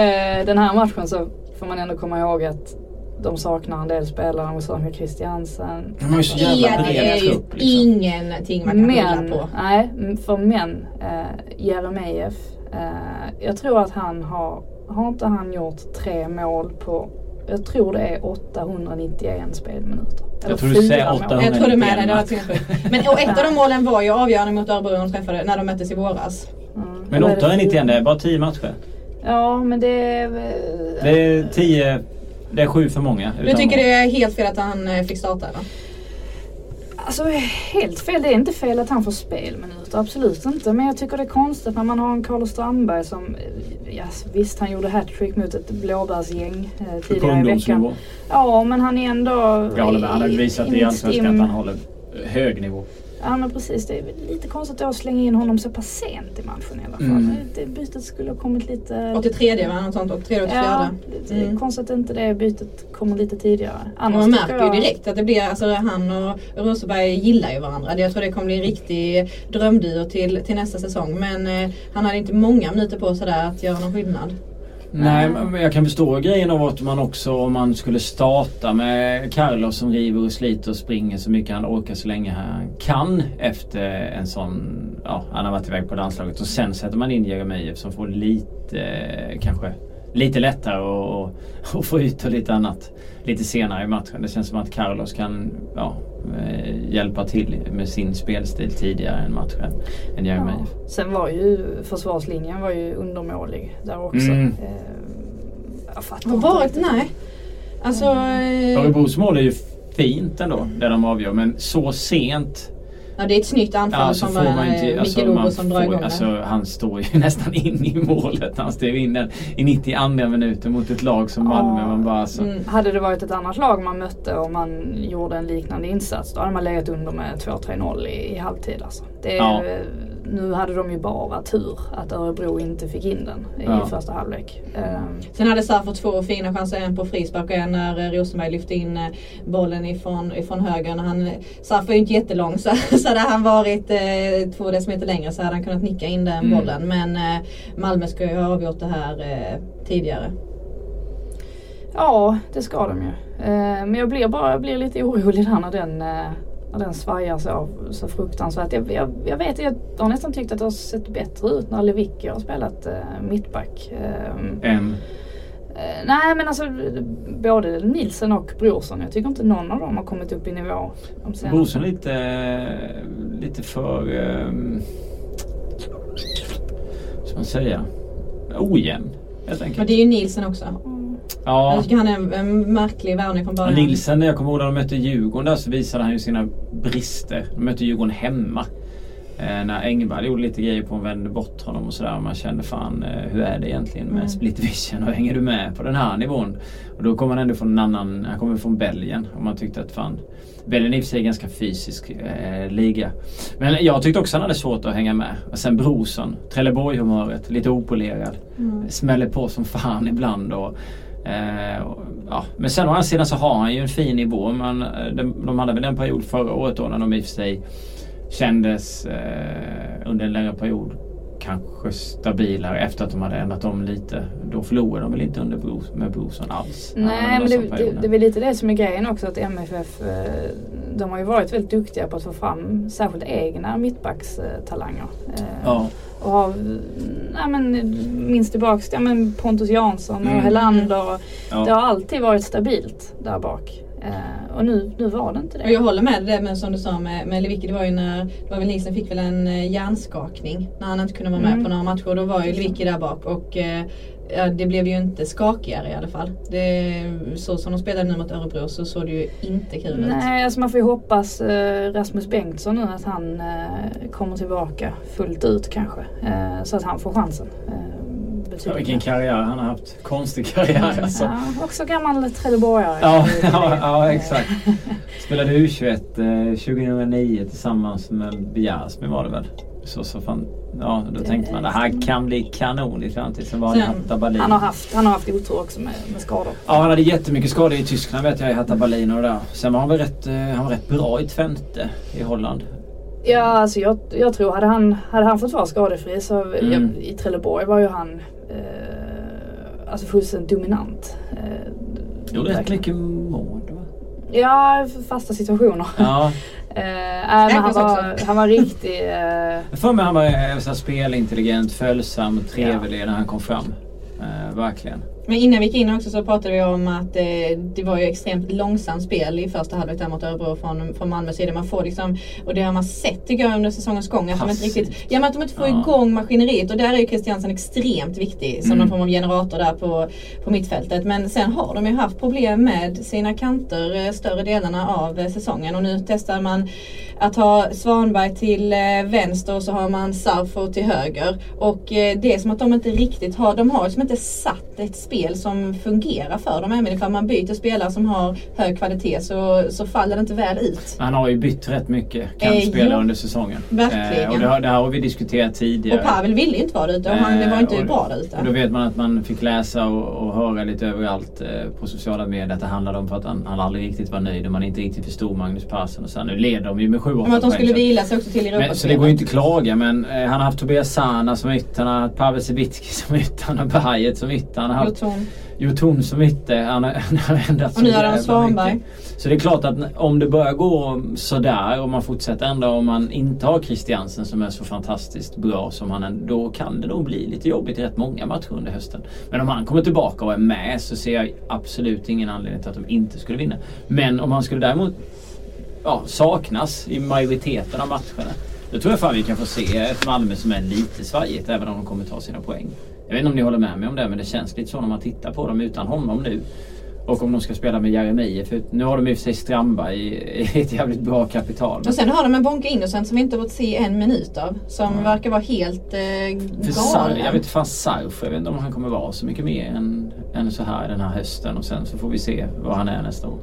Speaker 2: Eh, den här matchen så får man ändå komma ihåg att de saknar en del spelare. De saknar Christiansen.
Speaker 1: De har ju så jävla bred
Speaker 3: är ju
Speaker 1: trupp liksom.
Speaker 3: ingenting man kan
Speaker 2: Men,
Speaker 3: på.
Speaker 2: nej, för men, eh, Jeremejeff. Eh, jag tror att han har, har inte han gjort tre mål på, jag tror det är 891 spelminuter. Eller
Speaker 1: tror du säger
Speaker 2: fyra mål.
Speaker 1: 800.
Speaker 3: Jag tror du med dig, det var
Speaker 1: 191
Speaker 3: sinnessjukt. Men och ett av de målen var ju avgörande mot Örebro när de träffade, när de möttes i våras.
Speaker 2: Mm.
Speaker 1: Men
Speaker 2: Eller är det
Speaker 1: 891, det är bara 10 matcher.
Speaker 2: Ja men det är...
Speaker 1: Det är 10, det är 7 för många.
Speaker 3: Du tycker
Speaker 1: mål.
Speaker 3: det är helt fel att han eh, fick starta eller?
Speaker 2: Alltså helt fel. Det är inte fel att han får spelminuter. Absolut inte. Men jag tycker det är konstigt när man har en Carlos Strandberg som, eh, ja, visst han gjorde hattrick mot ett blåbärsgäng eh, tidigare i veckan. Ja men han är ändå...
Speaker 1: Jag håller med. Han har visat i Allsvenskan att han håller hög nivå.
Speaker 2: Ja men precis. Det är lite konstigt att slänga in honom så pass sent i matchen i alla fall.
Speaker 1: Mm.
Speaker 2: Det bytet skulle ha kommit lite...
Speaker 3: 83 va? Något sånt. 83 84.
Speaker 2: Ja, det är
Speaker 3: Mm.
Speaker 2: konstigt att inte det bytet kommer lite tidigare.
Speaker 3: Och
Speaker 2: Annars
Speaker 3: man märker ju
Speaker 2: jag-
Speaker 3: direkt att det blir, alltså han och Rosenberg gillar ju varandra. Jag tror det kommer bli en riktig drömduo till, till nästa säsong. Men eh, han hade inte många minuter på sig där att göra någon skillnad.
Speaker 1: Nej, men jag kan förstå grejen av att man också om man skulle starta med Carlos som river och sliter och springer så mycket han orkar så länge han kan efter en sån, ja han har varit iväg på landslaget. Och sen sätter man in Jeremejeff som får lite, eh, kanske lite lättare att att få ut och lite annat lite senare i matchen. Det känns som att Carlos kan ja, eh, hjälpa till med sin spelstil tidigare än matchen än Jeremejeff.
Speaker 2: Ja. Sen var ju försvarslinjen var ju undermålig där också.
Speaker 1: Mm.
Speaker 2: Eh, jag fattar
Speaker 3: Har
Speaker 2: inte
Speaker 3: varit, nej. Alltså... Eh,
Speaker 1: Örebros mål är ju fint ändå, det de avgör. Men så sent
Speaker 3: ja, det är ett snyggt anfall
Speaker 1: Ja,
Speaker 3: som
Speaker 1: man
Speaker 3: eh,
Speaker 1: Alltså,
Speaker 3: Lobo
Speaker 1: man
Speaker 3: som drar igång
Speaker 1: alltså, han står ju *laughs* nästan in i målet. Han stev in den i 92 minuten mot ett lag som Malmö. Man bara alltså,
Speaker 3: Mm.
Speaker 2: Hade det varit ett annat lag man mötte och man gjorde en liknande insats då hade man legat under med 2-3-0 i, i halvtid alltså. Det,
Speaker 1: Ja.
Speaker 2: Nu hade de ju bara tur att Örebro inte fick in den i
Speaker 1: Ja.
Speaker 2: första halvlek. Ehm,
Speaker 3: Sen hade Safo två fina chanser, en på frispark och en när eh, Rosenberg lyfte in eh, bollen ifrån, ifrån höger. Han, är ju inte jättelång så, *laughs* så hade han varit eh, två decimeter längre så hade han kunnat nicka in den
Speaker 1: Mm.
Speaker 3: bollen. Men eh, Malmö ska ju ha avgjort det här eh, tidigare.
Speaker 2: Ja, det ska de ju. Eh, men jag blir bara jag blir lite orolig där när den, eh, när den svajar så, så fruktansvärt. Jag, jag, jag vet, jag har nästan tyckt att det har sett bättre ut när Lewicki har spelat eh, mittback. Eh,
Speaker 1: en,
Speaker 2: Eh, nej men alltså både Nilsen och Brorsson. Jag tycker inte någon av dem har kommit upp i nivå.
Speaker 1: Brorsson lite, lite för... Um, ska man säga? Ojämn helt enkelt.
Speaker 3: Men det är ju Nilsen också.
Speaker 1: Ja.
Speaker 3: Jag tycker han är en, en märklig värvning från början.
Speaker 1: Nilsen, jag kommer ihåg när de mötte Djurgården där så visade han ju sina brister. De mötte Djurgården hemma. Eh, när Engvall gjorde lite grejer på och vände bort honom och sådär. Man kände fan eh, hur är det egentligen med
Speaker 3: Mm.
Speaker 1: split vision och hänger du med på den här nivån? Och då kommer han ändå från en annan, han kommer från Belgien och man tyckte att fan Belgien är i och för sig en ganska fysisk eh, liga. Men jag tyckte också han hade svårt att hänga med. Och sen Brorsson, Trelleborg-humöret, lite opolerad.
Speaker 3: Mm.
Speaker 1: Smäller på som fan ibland. Och, eh, ja. Men sen å andra sidan så har han ju en fin nivå. Men, eh, de, de hade väl en period förra året då när de i och för sig kändes eh, under en längre period kanske stabilare efter att de hade ändrat om lite. Då förlorade de väl inte under Bros, med Brorsson alls.
Speaker 2: Nej men det,
Speaker 1: de
Speaker 2: det, det är väl lite det som är grejen också att MFF eh, de har ju varit väldigt duktiga på att få fram särskilt egna mittbackstalanger.
Speaker 1: Ja.
Speaker 2: Och har, nej men minst tillbaks ja, men Pontus Jansson och
Speaker 1: Mm.
Speaker 2: Helander. Och
Speaker 1: Ja.
Speaker 2: Det har alltid varit stabilt där bak. Eh, och nu, nu var det inte
Speaker 3: Och jag
Speaker 2: det.
Speaker 3: håller med det men som du sa med, med Lewicki, det var ju när det var väl Nilsen fick väl en eh, hjärnskakning när han inte kunde vara med
Speaker 2: Mm.
Speaker 3: på några matcher. Då var ju Lewicki där bak och eh, ja, det blev ju inte skakigare i alla fall. Det, så som de spelade nu mot Örebro så såg det ju inte kul ut.
Speaker 2: Nej, alltså man får ju hoppas eh, Rasmus Bengtsson nu att han eh, kommer tillbaka fullt ut kanske. Eh, så att han får chansen. Eh,
Speaker 1: Ja, vilken karriär han har haft. Konstig karriär alltså.
Speaker 2: Ja, också gammal trelleborgare.
Speaker 1: Ja, ja, ja exakt. Spelade U21 eh, 2009 tillsammans med Bjärsmyr var det väl. Så, så fan, ja, då
Speaker 2: Det
Speaker 1: tänkte man det här kan bli kanon i framtiden. Sen var
Speaker 3: Sen-
Speaker 1: Hatta Berlin.
Speaker 2: Han har haft, han har haft otur också med, med skador.
Speaker 1: Ja, han hade jättemycket skador i Tyskland vet jag i Hatta Berlin och det där. Sen var han väl rätt, eh, han var rätt bra i Twente i Holland.
Speaker 2: Ja, alltså jag, jag tror hade han, hade han fått vara skadefri så
Speaker 1: Mm.
Speaker 2: jag, i Trelleborg var ju han eh, alltså fullständigt dominant. Eh,
Speaker 1: Gjorde rätt mycket mål va?
Speaker 2: Ja, fasta situationer.
Speaker 1: Ja. *laughs*
Speaker 2: Eh, nej, men han, var, han var riktig... Eh,
Speaker 1: Jag får mig han var eh, så här spelintelligent, följsam, trevlig när han kom fram. Eh, verkligen.
Speaker 3: Men innan vi gick in också så pratade vi om att eh, det var ju extremt långsamt spel i första halvlek där mot Örebro från, från Malmös sida. Man får liksom, och det har man sett tycker jag under säsongens gång. Att de inte riktigt, ja, men att de inte får
Speaker 1: Ja.
Speaker 3: igång maskineriet och där är ju Christiansen extremt viktig som
Speaker 1: Mm.
Speaker 3: någon form av generator där på, på mittfältet. Men sen har de ju haft problem med sina kanter eh, större delarna av eh, säsongen och nu testar man att ha Svanberg till eh, vänster och så har man Sarfo till höger. Och eh, det är som att de inte riktigt har, de har liksom inte satt ett spel som fungerar för dem. Även ifall man byter spelare som har hög kvalitet så, så faller det inte väl ut.
Speaker 1: Han har ju bytt rätt mycket
Speaker 3: Eh,
Speaker 1: kantspelare
Speaker 3: jo.
Speaker 1: under säsongen.
Speaker 3: Verkligen.
Speaker 1: och det, har- det här har vi diskuterat tidigare.
Speaker 3: Och Pavel ville ju inte vara där ute och han det var inte
Speaker 1: Eh, och-
Speaker 3: bra där ute.
Speaker 1: Och då vet man att man fick läsa och, och höra lite överallt eh, på sociala medier att det handlade om för att han, han aldrig riktigt var nöjd och man inte riktigt förstod Magnus Persson. Och sen nu leder de ju med 7-8
Speaker 3: Om att de skulle vila sig också till
Speaker 1: men,
Speaker 3: Europaspelet.
Speaker 1: så det går ju inte att klaga men eh, han har haft Tobias Sana som ytter, han har haft Pavel Cibicki som har Bajet som ytter, han har haft
Speaker 3: Jotun.
Speaker 1: Jotun som ytter. Han har, *laughs* han har ändrat
Speaker 3: Och nu
Speaker 1: så
Speaker 3: de
Speaker 1: jävla
Speaker 3: Svanberg.
Speaker 1: Så det är klart att om det börjar gå sådär och man fortsätter ändra och man inte har Christiansen som är så fantastiskt bra som han är, då kan det nog bli lite jobbigt i rätt många matcher under hösten. Men om han kommer tillbaka och är med så ser jag absolut ingen anledning till att de inte skulle vinna. Men om han skulle däremot ja, saknas i majoriteten av matcherna. Då tror jag fan vi kan få se ett Malmö som är lite svajigt även om de kommer ta sina poäng. Jag vet inte om ni håller med mig om det men det känns lite så när man tittar på dem utan honom nu. Och om de ska spela med Jeremejeff. För nu har de i och för sig Strandberg i, ett jävligt bra kapital.
Speaker 3: Och sen har de en Bonke Innocent som vi inte fått se en minut av. Som
Speaker 1: Mm.
Speaker 3: verkar vara helt eh,
Speaker 1: För Sar,
Speaker 3: galen.
Speaker 1: jag vet inte fan Sarf, jag vet inte om han kommer vara så mycket mer än, än så här den här hösten. Och sen så får vi se vad han är nästa år.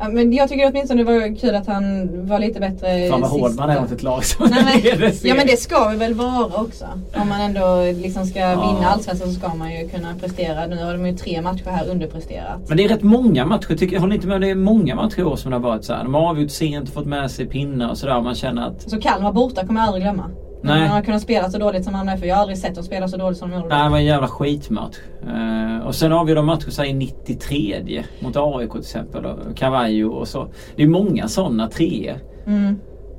Speaker 3: Ja, men jag tycker åtminstone det var kul att han var lite bättre
Speaker 1: Fan vad hård man är mot ett lag som
Speaker 3: Nej, men, *laughs* ja men det ska vi väl vara också. Om man ändå liksom ska
Speaker 1: Ja.
Speaker 3: vinna Allsvenskan så ska man ju kunna prestera. Nu har de ju tre matcher här underpresterat.
Speaker 1: Men det är rätt många matcher, tycker jag. Håller inte med? Det är många matcher i år som det har varit så här. De har avgjort sent och fått med sig pinnar och sådär. Man känner att...
Speaker 3: Så Kalmar borta kommer jag aldrig glömma.
Speaker 1: Nej.
Speaker 3: Man har kunnat spela så dåligt som Malmö FF. Jag har aldrig sett dem spela så dåligt som de gjorde.
Speaker 1: Nej, det var en jävla skitmatch. Eh, och sen har vi de matcher så här i 93 mot AIK till exempel. Och Cavallo och så. Det är många sådana treor.
Speaker 3: Mm.
Speaker 1: Eh,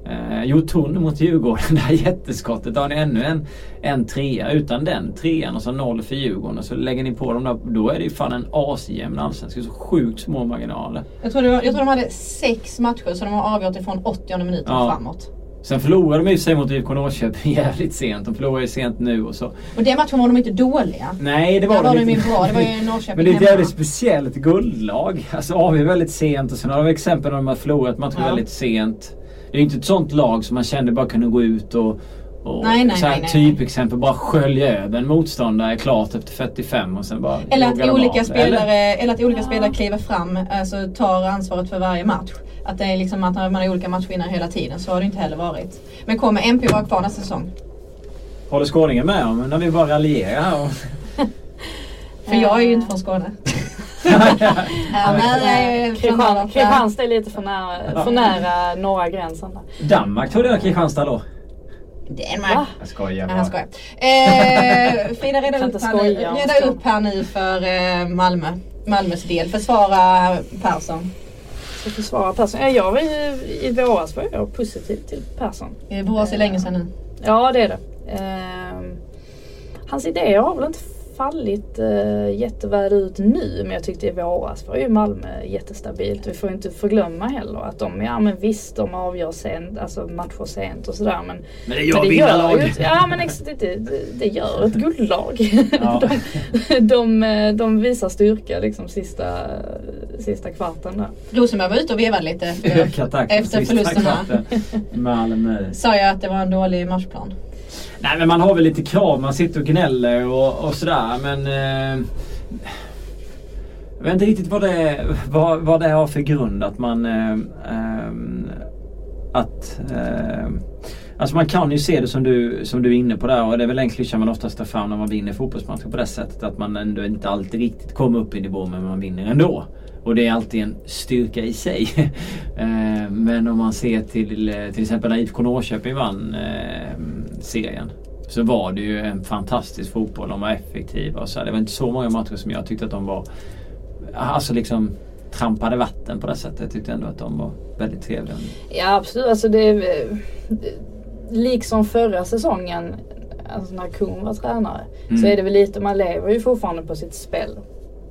Speaker 1: Eh, Jotun mot Djurgården, *laughs* det här jätteskottet. Då har ni ännu en, en trea. Utan den trean och så noll för Djurgården. Och så lägger ni på dem där. Då är det ju fan en asjämn allsvensk. Så sjukt små marginaler.
Speaker 3: Jag tror, det var, jag tror de hade sex matcher så de har avgjort ifrån 80 minuten
Speaker 1: Ja.
Speaker 3: framåt.
Speaker 1: Sen förlorade de i sig mot IFK Norrköping *laughs* jävligt sent. De förlorade ju sent nu och så.
Speaker 3: Och den matchen var de inte dåliga.
Speaker 1: Nej det var
Speaker 3: Där var
Speaker 1: de
Speaker 3: de ju
Speaker 1: inte.
Speaker 3: bra. Det var ju *laughs* Norrköping
Speaker 1: Men det är ett jävligt speciellt guldlag. Alltså avgör väldigt sent och sen har de exempel när de har förlorat matcher
Speaker 3: Ja.
Speaker 1: väldigt sent. Det är ju inte ett sånt lag som man kände bara kunde gå ut och, och
Speaker 3: Nej, nej,
Speaker 1: så här
Speaker 3: nej, nej.
Speaker 1: typexempel bara skölja över en motståndare klart efter 45 och sen bara
Speaker 3: Eller att, olika spelare, eller att olika
Speaker 2: Ja.
Speaker 3: spelare kliver fram, alltså tar ansvaret för varje match. Att det är liksom att man är olika matchvinnare hela tiden. Så har det inte heller varit. Men kommer MP vara kvar nästa säsong?
Speaker 1: Håller Skåningen med om när vi bara raljerar här? Och... *laughs*
Speaker 3: För jag är ju inte från Skåne. *laughs* Ja, jag Norrland.
Speaker 2: Kristianstad är lite för nära, för nära norra gränsen där.
Speaker 1: Danmark tog det Kristianstad då?
Speaker 3: Danmark.
Speaker 2: Va?
Speaker 1: Jag skojar bara.
Speaker 3: skojar. *laughs* Eh, Frida, reda, upp här, nu, reda upp här nu för eh, Malmö. Malmös del. Försvara Persson.
Speaker 2: Ska försvara Persson. Ja, jag var ju, I våras var jag positiv till Persson.
Speaker 3: Det borde se länge sedan nu.
Speaker 2: Ja det är det. Ehm, hans idéer har väl inte fallit uh, jätteväl ut nu men jag tyckte i våras var ju Malmö jättestabilt. Vi får inte förglömma heller att de, ja men visst de avgör sent, alltså matcher sent och sådär men
Speaker 1: Men det gör
Speaker 2: men ju ett, Ja men ex, det, det, det gör ett guldlag. *laughs*
Speaker 1: Ja.
Speaker 2: de, de, eh, de visar styrka liksom sista, sista kvarten där.
Speaker 3: Rosenberg var ute och vevade lite *laughs* efter,
Speaker 1: takten
Speaker 3: efter förlusterna.
Speaker 1: Malmö.
Speaker 3: Sa jag att det var en dålig matchplan.
Speaker 1: Nej men man har väl lite krav. Man sitter och gnäller och, och sådär men... Eh, jag vet inte riktigt vad det, vad, vad det har för grund att man... Eh, eh, att... Eh, alltså man kan ju se det som du, som du är inne på där och det är väl en klyscha man oftast tar fram när man vinner fotbollsmatcher på det sättet. Att man ändå inte alltid riktigt kommer upp i nivå men man vinner ändå. Och det är alltid en styrka i sig. *laughs* Eh, Men om man ser till eh, till exempel när IFK Norrköping vann eh, serien. Så var det ju en fantastisk fotboll. De var effektiva och så. Det var inte så många matcher som jag tyckte att de var Alltså liksom trampade vatten på det sättet. Jag tyckte ändå att de var väldigt trevliga.
Speaker 2: Ja absolut, alltså det, det liksom förra säsongen, alltså när Kuhn var tränare,
Speaker 1: Mm.
Speaker 2: så är det väl lite, man lever ju fortfarande på sitt spel.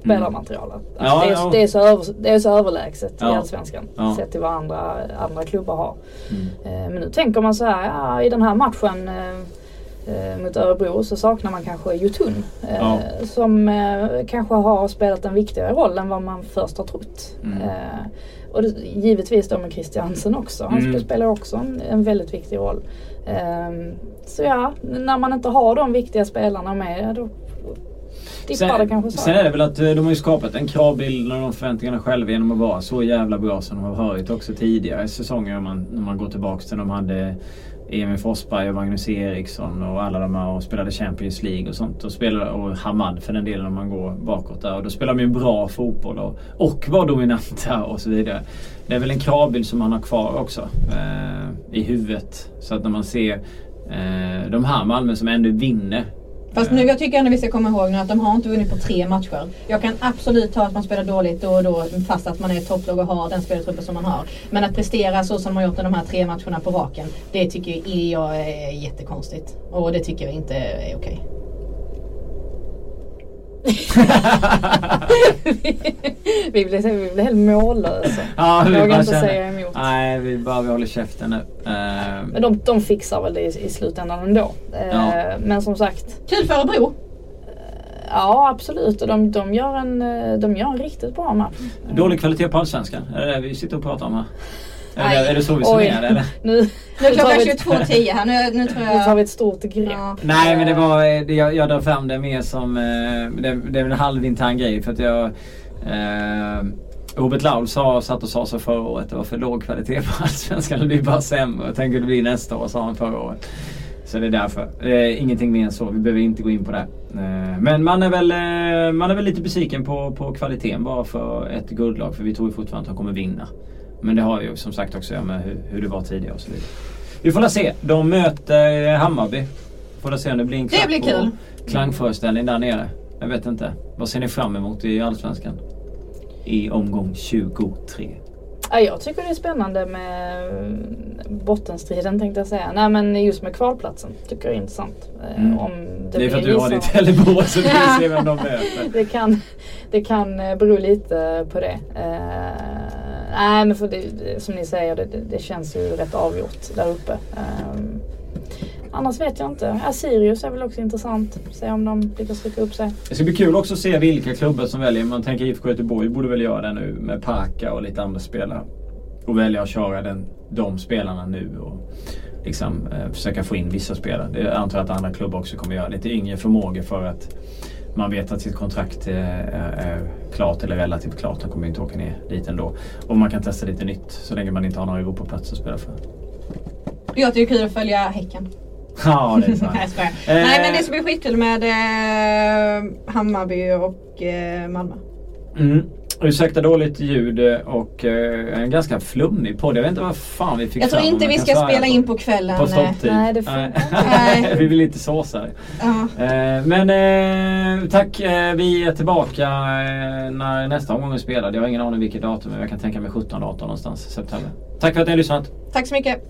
Speaker 2: Spelarmaterialet. Alltså
Speaker 1: Ja,
Speaker 2: det, är,
Speaker 1: ja.
Speaker 2: det, är så över, det är så överlägset
Speaker 1: Ja.
Speaker 2: i Allsvenskan.
Speaker 1: Ja.
Speaker 2: Sett till vad andra, andra klubbar har.
Speaker 1: Mm.
Speaker 2: Eh, Men nu tänker man så här, ja, i den här matchen eh, eh, mot Örebro så saknar man kanske Jotun. Eh,
Speaker 1: Ja.
Speaker 2: Som kanske har spelat en viktigare roll än vad man först har trott.
Speaker 1: Mm.
Speaker 2: Och det, givetvis då med Christiansen också. Han
Speaker 1: Mm.
Speaker 2: spelar också en, en väldigt viktig roll. Så ja, när man inte har de viktiga spelarna med då tippar det kanske så.
Speaker 1: sen är det väl att eh, de har ju skapat en kravbild och de förväntningarna själva genom att vara så jävla bra som de har varit också tidigare säsonger. Om man, när man går tillbaks till de hade Emil Forsberg och Magnus Eriksson och alla de här och spelade Champions League och sånt. Och, spelade, och Hamad för den delen om man går bakåt där. Och då spelar de ju bra fotboll och, och var dominanta och så vidare. Det är väl en kravbild som man har kvar också eh, i huvudet. Så att när man ser eh, de här Malmö som ändå vinner
Speaker 3: Fast nu jag tycker ändå vi ska komma ihåg nu att de har inte vunnit på tre matcher. Jag kan absolut ta att man spelar dåligt då och då fast att man är topplag och har den spelartruppen som man har. Men att prestera så som man har gjort i de här tre matcherna på raken. Det tycker jag är jättekonstigt. Och det tycker jag inte är okej. *laughs*
Speaker 2: vi, blir, vi blir helt mållösa.
Speaker 1: Ja, vi
Speaker 2: Jag vågar inte
Speaker 1: känner-
Speaker 2: säga emot.
Speaker 1: Nej, vi bara vi håller käften nu. Eh,
Speaker 2: Men de, de fixar väl det i, i slutändan ändå. Eh,
Speaker 1: Ja.
Speaker 2: Men som sagt,
Speaker 3: Kul för Örebro!
Speaker 2: ja absolut. Och de, de, gör en, eh, de gör en riktigt bra match.
Speaker 1: dålig kvalitet på Allsvenskan. Är det det vi sitter och pratar om här? Är, det, är det så vi summerar eller? *laughs*
Speaker 2: Nu,
Speaker 3: Nu är klockan
Speaker 2: vi ett,
Speaker 3: 22.10 här. Nu, nu tror
Speaker 2: nu tar vi
Speaker 3: jag...
Speaker 2: ett stort grepp.
Speaker 3: Ja.
Speaker 1: Nej men det var, eh, det, jag, jag drar fram det mer som, eh, det, det är en halvintern grej för att jag eh, Robert Laul sa, satt och sa så förra året det var för låg kvalitet på *laughs* Allsvenskan. Det blir bara sämre. Tänk hur det blir nästa år sa han förra året. Så det är därför. Det är ingenting mer än så. Vi behöver inte gå in på det. Eh, Men man är väl, eh, man är väl lite besviken på, på kvaliteten bara för ett guldlag. För vi tror ju fortfarande att de kommer vinna. Men det har ju som sagt också att göra med hur, hur det var tidigare och så vidare. Vi får la se. De möter Hammarby. Får la se om det blir en
Speaker 3: Det blir kul.
Speaker 1: klangföreställning där nere. Jag vet inte. Vad ser ni fram emot i Allsvenskan? I omgång 23.
Speaker 2: Ja, jag tycker det är spännande med bottenstriden tänkte jag säga. Nej men just med kvalplatsen tycker jag är intressant. Eh,
Speaker 1: Mm.
Speaker 2: Om
Speaker 1: Det är för att du har ditt Trelleborg så du se vem de *laughs* möter.
Speaker 2: det, kan, det kan eh, bero lite på det. Nej men för det, det, som ni säger det, det, känns ju rätt avgjort där uppe. Um, annars vet jag inte. Ja, Sirius är väl också intressant. Se om de lyckas rycka upp sig.
Speaker 1: Det ska bli kul också att se vilka klubbar som väljer. Man tänker IFK Göteborg borde väl göra det nu med Parka och lite andra spelare. Och välja att köra den, de spelarna nu och liksom eh, försöka få in vissa spelare. Det antar jag att andra klubbar också kommer göra. Lite yngre förmågor för att man vet att sitt kontrakt är, klart eller relativt klart. Han kommer inte åka ner dit ändå. Och man kan testa lite nytt så länge man inte har några Europaplatser att spela för.
Speaker 3: Jag tycker det är kul att följa Häcken. *laughs*
Speaker 1: Ja, det är sant. *laughs*
Speaker 3: Nej skojar.
Speaker 1: Eh.
Speaker 3: Nej men det ska bli skitkul med eh, Hammarby och eh, Malmö.
Speaker 1: Mm. Ursäkta dåligt ljud och eh, en ganska flummig podd. Jag vet inte vad fan vi fick
Speaker 3: Jag tror
Speaker 1: fram,
Speaker 3: inte vi ska spela in på kvällen.
Speaker 1: På stopptid.
Speaker 2: Nej, det.
Speaker 3: Nej. *laughs*
Speaker 1: vi vill inte såsa det.
Speaker 3: Ja.
Speaker 1: Eh, men eh, tack. Eh, vi är tillbaka eh, när nästa omgång är spelad. Jag har ingen aning vilket datum men jag kan tänka mig 17-18 någonstans i september. Tack för att ni har lyssnat.
Speaker 3: Tack så mycket.